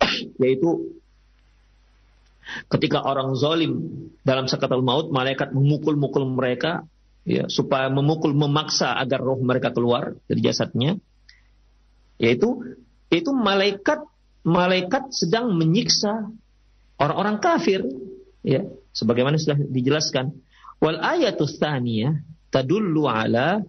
Speaker 1: yaitu ketika orang zalim dalam sakatul maut malaikat memukul-mukul mereka ya supaya memukul memaksa agar roh mereka keluar dari jasadnya yaitu itu malaikat malaikat sedang menyiksa orang-orang kafir. Ya sebagaimana sudah dijelaskan. Wal ayatus tsaniyah tadullu ala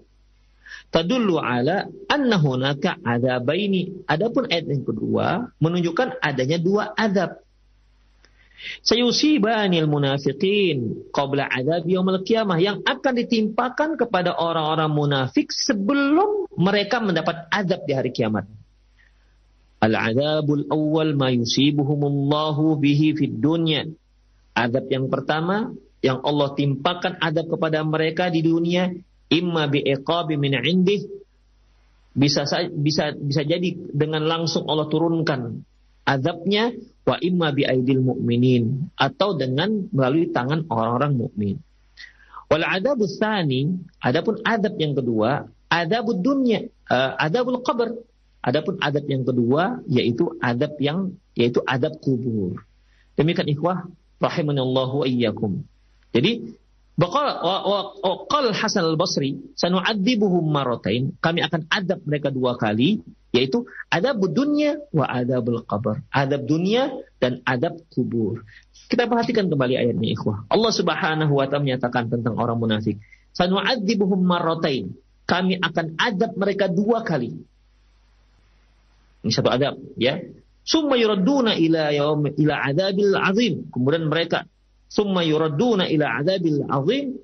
Speaker 1: tadullu ala anna hunaka adzabaini. Adapun ayat yang kedua menunjukkan adanya dua adab sayusibanil munafiqin qabla adab yaumil qiyamah yang akan ditimpakan kepada orang-orang munafik sebelum mereka mendapat adab di hari kiamat Al-adabul awal ma yusibuhumullahu bihi fid dunya. Adab yang pertama yang Allah timpakan adab kepada mereka di dunia imma bi'iqabi min indih bisa bisa bisa jadi dengan langsung Allah turunkan adabnya wa imma bi mu'minin atau dengan melalui tangan orang-orang mukmin. Wal adabu tsani, adapun adab yang kedua, adabud dunya, uh, adabul qabr. Adapun adab yang kedua yaitu adab yang yaitu adab kubur. Demikian ikhwah rahimanallahu iyyakum. Jadi Qal Hasan al-Basri, sanu'adzibuhum maratain, kami akan adab mereka dua kali, yaitu adab dunia wa adabul qabr. Adab dunia dan adab kubur. Kita perhatikan kembali ayatnya ikhwah. Allah Subhanahu wa taala menyatakan tentang orang munafik, sanu'adzibuhum maratain. Kami akan adab mereka dua kali. Ini satu adab, ya. Summa yuradduna ila yaum ila adabil azim. Kemudian mereka summa yuraduna ila adabil azim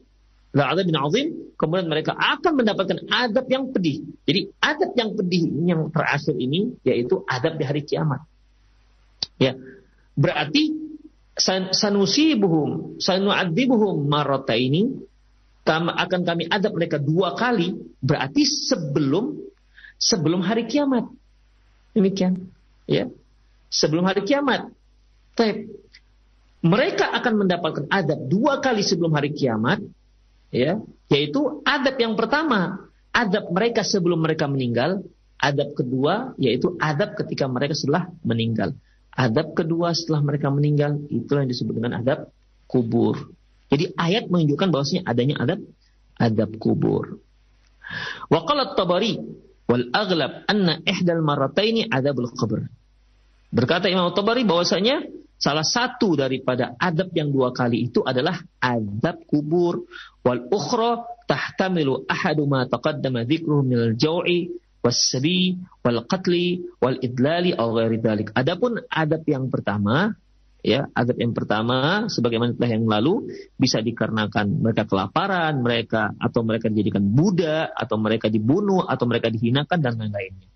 Speaker 1: ila adabin azim kemudian mereka akan mendapatkan adab yang pedih jadi adab yang pedih yang terakhir ini yaitu adab di hari kiamat ya berarti san, sanusibuhum sanu'adzibuhum marrataini akan kami adab mereka dua kali berarti sebelum sebelum hari kiamat demikian ya sebelum hari kiamat Taip mereka akan mendapatkan adab dua kali sebelum hari kiamat, ya, yaitu adab yang pertama, adab mereka sebelum mereka meninggal, adab kedua yaitu adab ketika mereka setelah meninggal. Adab kedua setelah mereka meninggal itulah yang disebut dengan adab kubur. Jadi ayat menunjukkan bahwasanya adanya adab adab kubur. Wa qala tabari wal aghlab anna ihdal marrataini adabul qabr. Berkata Imam Tabari bahwasanya Salah satu daripada adab yang dua kali itu adalah adab kubur. Wal ukhra tahtamilu ahadu ma taqaddama dzikruhu minal jau'i wassabi wal qatli wal idlali aw ghairi dzalik. Adapun adab yang pertama ya adab yang pertama sebagaimana telah yang lalu bisa dikarenakan mereka kelaparan mereka atau mereka dijadikan budak atau mereka dibunuh atau mereka dihinakan dan lain-lainnya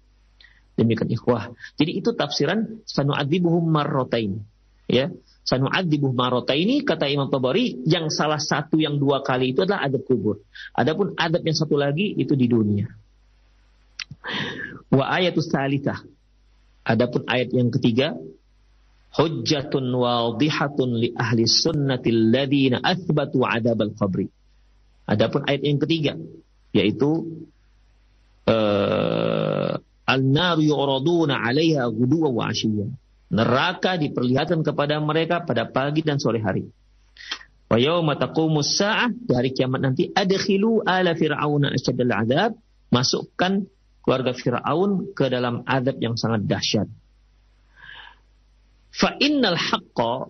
Speaker 1: demikian ikhwah jadi itu tafsiran sanu'adzibuhum marrotain ya sanu'adzibuh marota ini kata Imam Tabari yang salah satu yang dua kali itu adalah adab kubur. Adapun adab yang satu lagi itu di dunia. Wa ayatus salithah. Adapun ayat yang ketiga hujjatun wadihatun li ahli sunnatil ladina athbatu adab al-qabri. Adapun ayat yang ketiga yaitu uh, al-naru yu'raduna 'alaiha ghuduwan wa 'ashiyyan Neraka diperlihatkan kepada mereka pada pagi dan sore hari. Wa yauma taqumus sa'ah di hari kiamat nanti adkhilu ala fir'auna asyaddal adab, masukkan keluarga Firaun ke dalam adab yang sangat dahsyat. Fa innal haqqa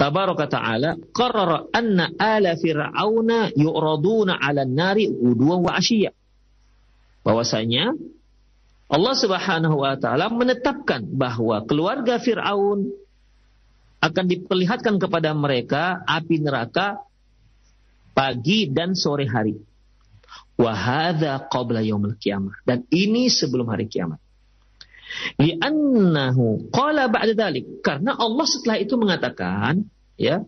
Speaker 1: tabaraka ta'ala qarrara anna ala fir'auna yu'raduna 'ala an-nari ghuduwan wa 'ashiyya. Bahwasanya Allah Subhanahu wa taala menetapkan bahwa keluarga Firaun akan diperlihatkan kepada mereka api neraka pagi dan sore hari. Wahada qabla yaumil qiyamah. Dan ini sebelum hari kiamat. Li'annahu qala ba'da dalik. Karena Allah setelah itu mengatakan, ya,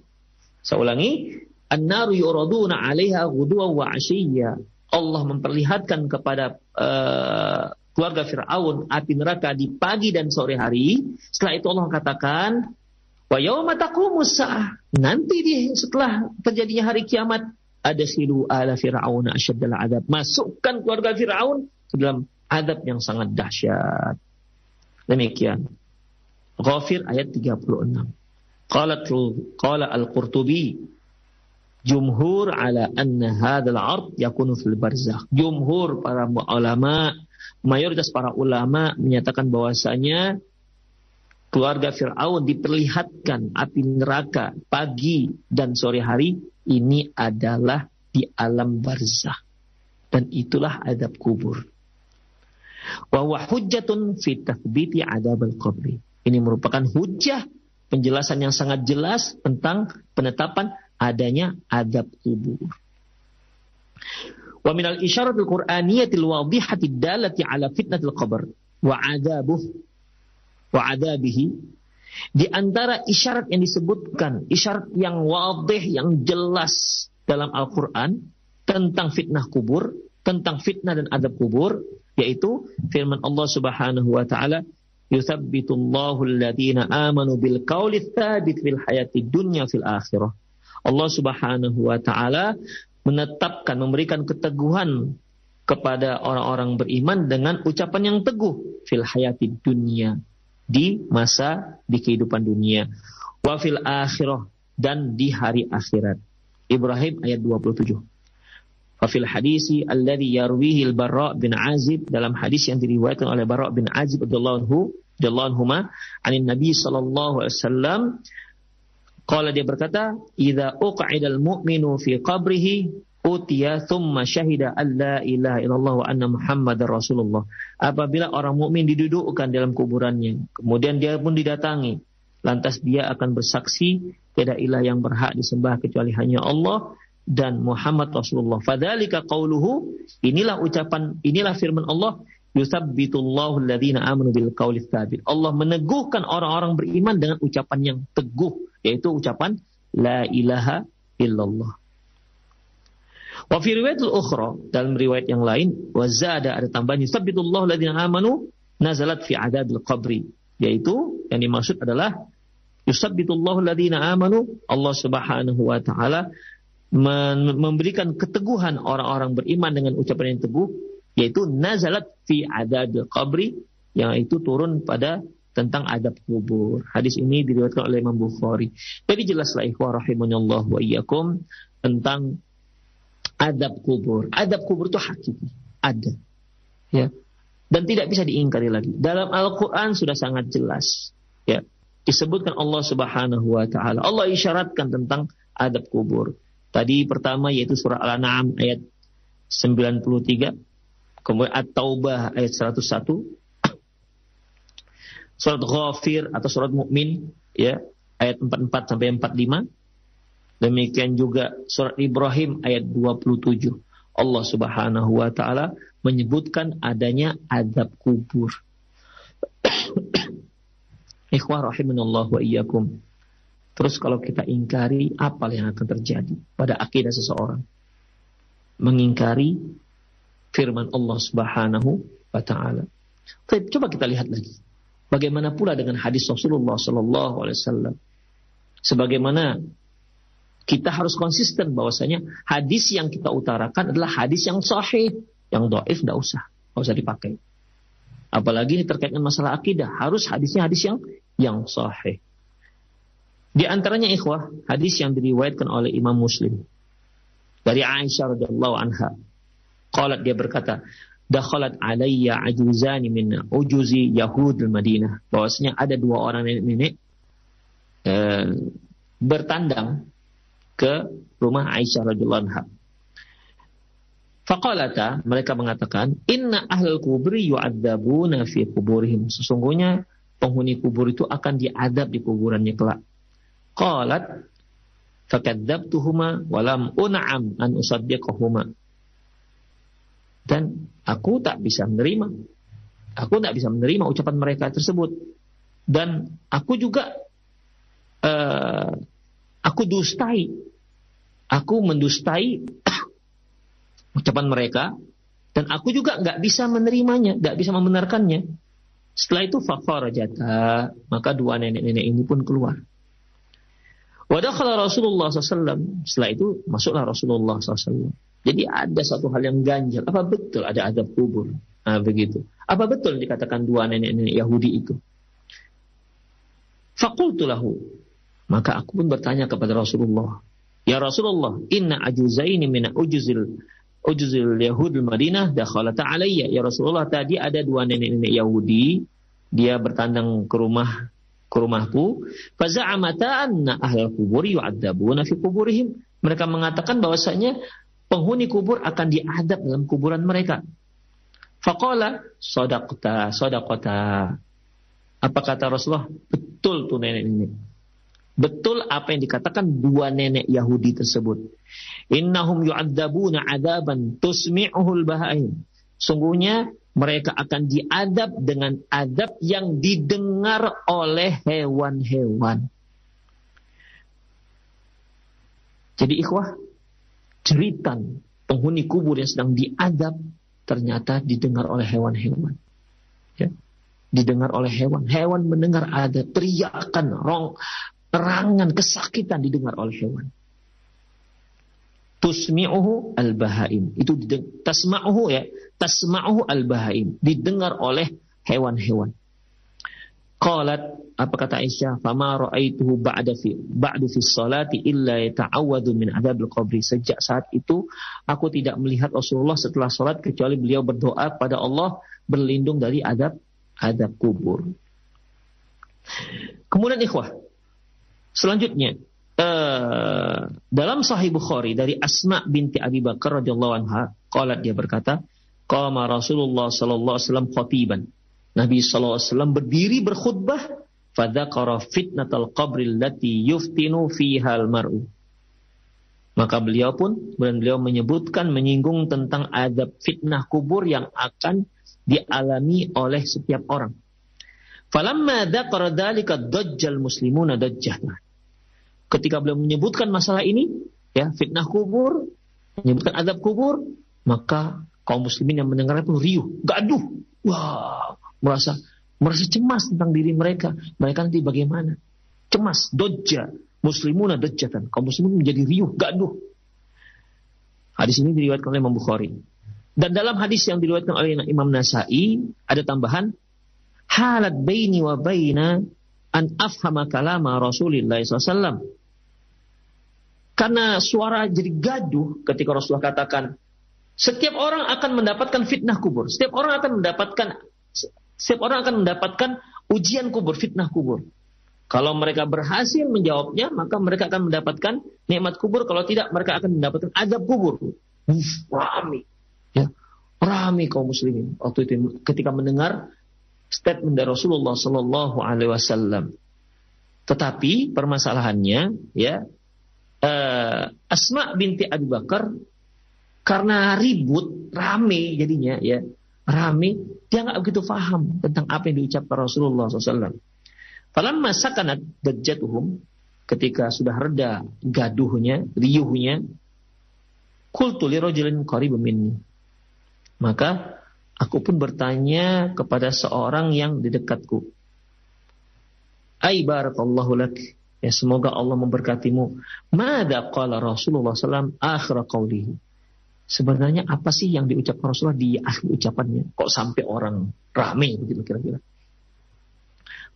Speaker 1: saya ulangi, an-naru yuraduna 'alaiha ghuduwan wa 'ashiyya. Allah memperlihatkan kepada uh, keluarga Fir'aun api neraka di pagi dan sore hari. Setelah itu Allah katakan, wa yauma taqumus Nanti di setelah terjadinya hari kiamat, ada silu ala Fir'aun asyaddal adab. Masukkan keluarga Fir'aun ke dalam adab yang sangat dahsyat. Demikian. Ghafir ayat 36. Qala qala al-Qurtubi jumhur ala anna hadzal ard yakunu fil barzakh. Jumhur para ulama mayoritas para ulama menyatakan bahwasanya keluarga Fir'aun diperlihatkan api neraka pagi dan sore hari ini adalah di alam barzah dan itulah adab kubur. Wa hujjatun fi tathbiti adab al-qabri. Ini merupakan hujah penjelasan yang sangat jelas tentang penetapan adanya adab kubur. Wa minal isyaratil qur'aniyatil wadihatil dalati ala fitnatil qabr wa adabuh wa adabihi di antara isyarat yang disebutkan, isyarat yang wadih, yang jelas dalam Al-Quran tentang fitnah kubur, tentang fitnah dan adab kubur, yaitu firman Allah Subhanahu wa taala, "Yuthabbitullahu alladhina amanu bil qawli tsabit fil hayati dunya fil akhirah." Allah Subhanahu wa taala menetapkan memberikan keteguhan kepada orang-orang beriman dengan ucapan yang teguh fil hayati dunia di masa di kehidupan dunia wa fil akhirah dan di hari akhirat. Ibrahim ayat 27. Fafil hadisi alladhi yarwihi al-Barra bin Azib dalam hadis yang diriwayatkan oleh Barra bin Azib radhiyallahu anhu radhiyallahu anin Nabi sallallahu alaihi wasallam qala dia berkata idza uq'ida al-mu'minu fi qabrihi utiya thumma syahida alla ilaha illallah wa anna muhammadar rasulullah. Apabila orang mukmin didudukkan dalam kuburannya kemudian dia pun didatangi lantas dia akan bersaksi tiada ilah yang berhak disembah kecuali hanya Allah dan Muhammad Rasulullah. Fadzalika qauluhu, inilah ucapan, inilah firman Allah, yusabbitullahu alladhina amanu bil qawli tsabit. Allah meneguhkan orang-orang beriman dengan ucapan yang teguh, yaitu ucapan la ilaha illallah. Wa fi riwayatul ukhra, dalam riwayat yang lain, wa zada ada tambahan yusabbitullahu alladhina amanu nazalat fi adabil qabri, yaitu yang dimaksud adalah yusabbitullahu alladhina amanu Allah Subhanahu wa taala memberikan keteguhan orang-orang beriman dengan ucapan yang teguh yaitu nazalat fi adab qabri yang itu turun pada tentang adab kubur. Hadis ini diriwayatkan oleh Imam Bukhari. Jadi jelaslah ikhwah rahimanallah wa iyyakum tentang adab kubur. Adab kubur itu hakiki, ada. Ya. Dan tidak bisa diingkari lagi. Dalam Al-Qur'an sudah sangat jelas. Ya. Disebutkan Allah Subhanahu wa taala. Allah isyaratkan tentang adab kubur. Tadi pertama yaitu surah Al-An'am ayat 93, kemudian At-Taubah ayat 101, surat Ghafir atau surat Mukmin ya ayat 44 sampai 45. Demikian juga surat Ibrahim ayat 27. Allah Subhanahu wa taala menyebutkan adanya adab kubur. Ikhwah rahimanallah wa iyyakum. Terus kalau kita ingkari, apa yang akan terjadi pada akidah seseorang? Mengingkari firman Allah Subhanahu wa taala. Coba kita lihat lagi. Bagaimana pula dengan hadis Rasulullah sallallahu alaihi wasallam? Sebagaimana kita harus konsisten bahwasanya hadis yang kita utarakan adalah hadis yang sahih, yang dhaif tidak usah, tidak usah dipakai. Apalagi terkait dengan masalah akidah, harus hadisnya hadis yang yang sahih. Di antaranya ikhwah, hadis yang diriwayatkan oleh Imam Muslim. Dari Aisyah radhiyallahu anha. Qalat dia berkata, dakhalat alayya ajuzani min ujuzi Yahud Madinah. Bahwasanya ada dua orang nenek-nenek eh, bertandang ke rumah Aisyah radhiyallahu anha. Faqalata mereka mengatakan inna ahlul kubri yu'adzabuna fi kuburihim. Sesungguhnya penghuni kubur itu akan diadab di kuburannya kelak. Qalat fakadzabtuhuma walam un'am an usaddiqahuma. Dan aku tak bisa menerima. Aku tak bisa menerima ucapan mereka tersebut. Dan aku juga uh, aku dustai. Aku mendustai ucapan mereka dan aku juga nggak bisa menerimanya, nggak bisa membenarkannya. Setelah itu fakharajata, maka dua nenek-nenek ini pun keluar. Wadakhala Rasulullah SAW. Setelah itu masuklah Rasulullah SAW. Jadi ada satu hal yang ganjal. Apa betul ada adab kubur? Nah, begitu. Apa betul dikatakan dua nenek-nenek Yahudi itu? Fakultulahu. Maka aku pun bertanya kepada Rasulullah. Ya Rasulullah, inna ajuzaini mina ujuzil ujuzil Yahudi Madinah dakhalata alayya. Ya Rasulullah, tadi ada dua nenek-nenek Yahudi. Dia bertandang ke rumah ke rumahku, faza'amata anna ahlal kuburi yu'adzabuna fi kuburihim. Mereka mengatakan bahwasanya penghuni kubur akan diadab dalam kuburan mereka. Faqala sadaqta sadaqata. Apa kata Rasulullah? Betul tuh nenek ini. Betul apa yang dikatakan dua nenek Yahudi tersebut. Innahum yu'adzabuna adaban tusmi'uhul bahaim. Sungguhnya mereka akan diadab dengan adab yang didengar oleh hewan-hewan. Jadi ikhwah, ceritan penghuni kubur yang sedang diadab ternyata didengar oleh hewan-hewan. Ya. Didengar oleh hewan. Hewan mendengar ada teriakan, rong, terangan, kesakitan didengar oleh hewan. tusmi'uhu al-bahaim. Itu tasma'uhu ya, tasma'uhu al-bahaim. Didengar oleh hewan-hewan. Qalat apa kata Aisyah, "Fama ra'aituhu ba'da fi ba'du fi sholati illa yata'awwadu min adzabil qabri." Sejak saat itu aku tidak melihat Rasulullah setelah salat kecuali beliau berdoa pada Allah berlindung dari adab adab kubur. Kemudian ikhwah, selanjutnya uh, dalam Sahih Bukhari dari Asma binti Abi Bakar radhiyallahu anha, qalat dia berkata, "Qama Rasulullah sallallahu alaihi wasallam khatiban." Nabi SAW berdiri berkhutbah fadzakara fitnatal qabril lati yuftinu fihal mar'u. Maka beliau pun dan beliau menyebutkan menyinggung tentang adab fitnah kubur yang akan dialami oleh setiap orang. Falamma dzakara dzalika dajjal muslimuna dajjah. Ketika beliau menyebutkan masalah ini, ya, fitnah kubur, menyebutkan adab kubur, maka kaum muslimin yang mendengar itu riuh, gaduh. Wah, merasa merasa cemas tentang diri mereka. Mereka nanti bagaimana? Cemas, dojja, muslimuna dojjatan. Kaum muslimin menjadi riuh, gaduh. Hadis ini diriwayatkan oleh Imam Bukhari. Dan dalam hadis yang diriwayatkan oleh Imam Nasai ada tambahan halat baini wa baina an afhama kalama Rasulullah SAW. Karena suara jadi gaduh ketika Rasulullah katakan setiap orang akan mendapatkan fitnah kubur. Setiap orang akan mendapatkan setiap orang akan mendapatkan ujian kubur, fitnah kubur. Kalau mereka berhasil menjawabnya, maka mereka akan mendapatkan nikmat kubur. Kalau tidak, mereka akan mendapatkan azab kubur. Uf, rame. Ya, rame kaum muslimin. Waktu itu ketika mendengar statement dari Rasulullah Sallallahu Alaihi Wasallam. Tetapi permasalahannya, ya, uh, Asma binti Abu Bakar karena ribut, rame jadinya, ya, rame, dia nggak begitu paham tentang apa yang diucapkan Rasulullah SAW. Falamma sakanat dajjatuhum, ketika sudah reda gaduhnya, riuhnya, kultu li rajulin. Maka aku pun bertanya kepada seorang yang di dekatku. Ai barakallahu lak. Ya semoga Allah memberkatimu. Mada qala Rasulullah SAW akhir qawlihi. Sebenarnya apa sih yang diucapkan Rasulullah di akhir ucapannya? Kok sampai orang rame begitu kira-kira?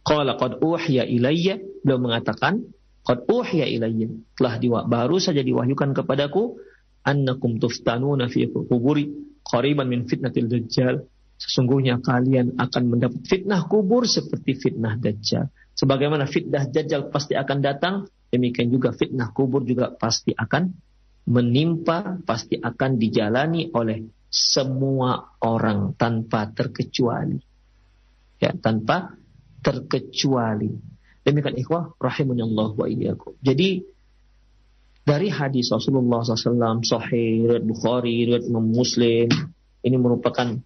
Speaker 1: Qala qad uhiya ilayya, beliau mengatakan, qad uhiya ilayya, telah diwa, baru saja diwahyukan kepadaku annakum tuftanuna fi kuburi qariban min fitnatil dajjal. Sesungguhnya kalian akan mendapat fitnah kubur seperti fitnah dajjal. Sebagaimana fitnah dajjal pasti akan datang, demikian juga fitnah kubur juga pasti akan menimpa pasti akan dijalani oleh semua orang tanpa terkecuali. Ya, tanpa terkecuali. Demikian ikhwah Allah wa iyyakum. Jadi dari hadis Rasulullah SAW, Sahih, riwayat Bukhari, riwayat Muslim, ini merupakan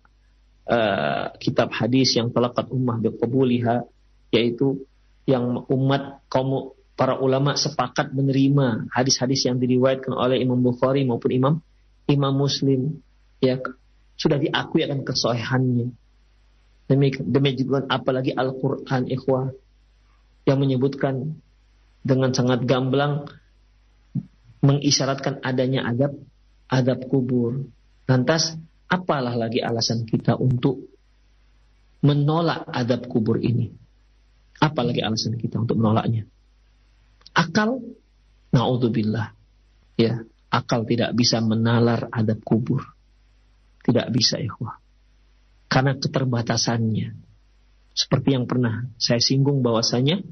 Speaker 1: uh, kitab hadis yang telekat ummah biqabuliha, yaitu yang umat kaum para ulama sepakat menerima hadis-hadis yang diriwayatkan oleh Imam Bukhari maupun Imam Imam Muslim ya sudah diakui akan kesohihannya. Demikian, demikian apalagi Al-Qur'an ikhwah yang menyebutkan dengan sangat gamblang mengisyaratkan adanya adab adab kubur. Lantas apalah lagi alasan kita untuk menolak adab kubur ini? Apalagi alasan kita untuk menolaknya? Akal, naudzubillah. Ya, akal tidak bisa menalar adab kubur. Tidak bisa, ikhwah. Karena keterbatasannya. Seperti yang pernah saya singgung bahwasanya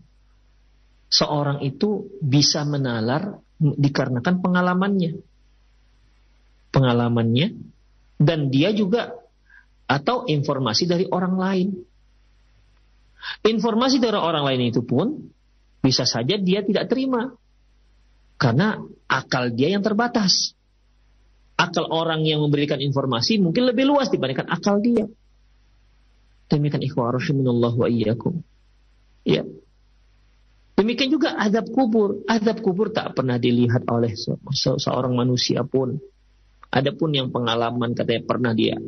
Speaker 1: seorang itu bisa menalar dikarenakan pengalamannya. Pengalamannya dan dia juga atau informasi dari orang lain. Informasi dari orang lain itu pun bisa saja dia tidak terima. Karena akal dia yang terbatas. Akal orang yang memberikan informasi mungkin lebih luas dibandingkan akal dia. Demikian ikhwah rahimunallah wa iyyakum. Ya. Demikian juga adab kubur. Adab kubur tak pernah dilihat oleh se se seorang manusia pun. Adapun yang pengalaman katanya pernah dia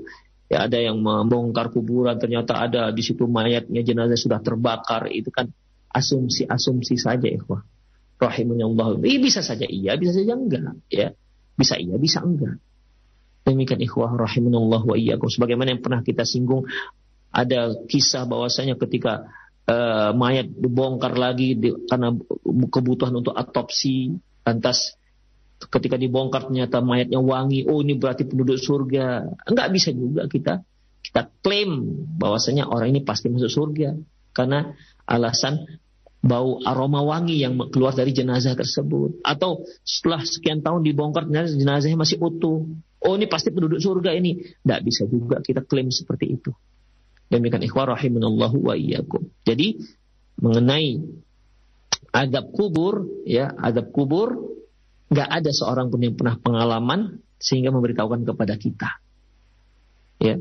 Speaker 1: ya ada yang membongkar kuburan ternyata ada di situ mayatnya jenazah sudah terbakar itu kan asumsi-asumsi saja ikhwah. Rahimahnya Allah. Ini bisa saja iya, bisa saja enggak, ya. Bisa iya, bisa enggak. Demikian ikhwah rahimunallah wa iyyakum. Sebagaimana yang pernah kita singgung ada kisah bahwasanya ketika uh, mayat dibongkar lagi di, karena kebutuhan untuk otopsi lantas ketika dibongkar ternyata mayatnya wangi oh ini berarti penduduk surga enggak bisa juga kita kita klaim bahwasanya orang ini pasti masuk surga karena alasan bau aroma wangi yang keluar dari jenazah tersebut. Atau setelah sekian tahun dibongkar ternyata jenazahnya masih utuh. Oh ini pasti penduduk surga ini. Tidak bisa juga kita klaim seperti itu. Demikian ikhwah rahimunallahu wa iyyakum. Jadi mengenai adab kubur ya adab kubur nggak ada seorang pun yang pernah pengalaman sehingga memberitahukan kepada kita. Ya.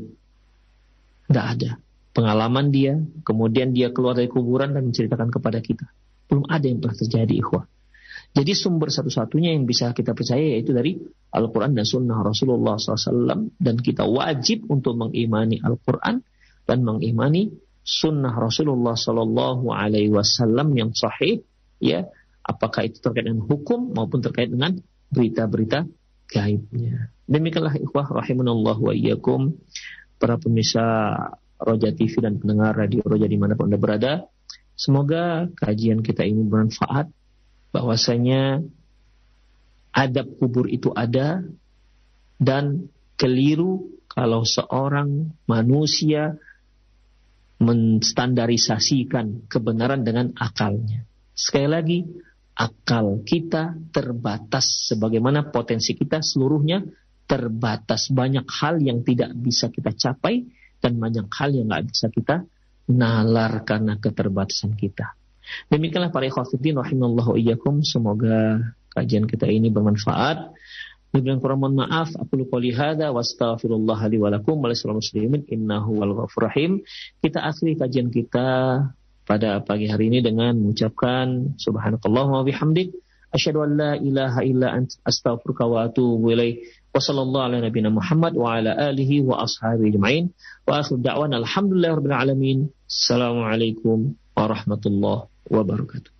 Speaker 1: Nggak ada pengalaman dia, kemudian dia keluar dari kuburan dan menceritakan kepada kita. Belum ada yang pernah terjadi, ikhwah. Jadi sumber satu-satunya yang bisa kita percaya yaitu dari Al-Quran dan Sunnah Rasulullah SAW. Dan kita wajib untuk mengimani Al-Quran dan mengimani Sunnah Rasulullah Sallallahu Alaihi Wasallam yang sahih, ya, apakah itu terkait dengan hukum maupun terkait dengan berita-berita gaibnya. Demikianlah ikhwah rahimunallah wa iyyakum para pemirsa Roja TV dan pendengar radio Roja di mana pun Anda berada. Semoga kajian kita ini bermanfaat. Bahwasanya adab kubur itu ada dan keliru kalau seorang manusia menstandarisasikan kebenaran dengan akalnya. Sekali lagi, akal kita terbatas sebagaimana potensi kita seluruhnya terbatas banyak hal yang tidak bisa kita capai dan banyak hal yang nggak bisa kita nalar karena keterbatasan kita. Demikianlah para ikhwatiddin rahimallahu iyyakum. Semoga kajian kita ini bermanfaat. Dengan kurang mohon maaf, aku lupa lihada wa astaghfirullah li wa lakum wa muslimin innahu wal rahim. Kita akhiri kajian kita pada pagi hari ini dengan mengucapkan subhanakallahumma wa bihamdik asyhadu an la ilaha illa ant astaghfiruka wa atubu ilaik. Wassallallahu ala nabiyina Muhammad wa ala alihi wa ashabihi ajma'in. Wa akhir da'wan alhamdulillah rabbil alamin. Assalamualaikum warahmatullahi wabarakatuh.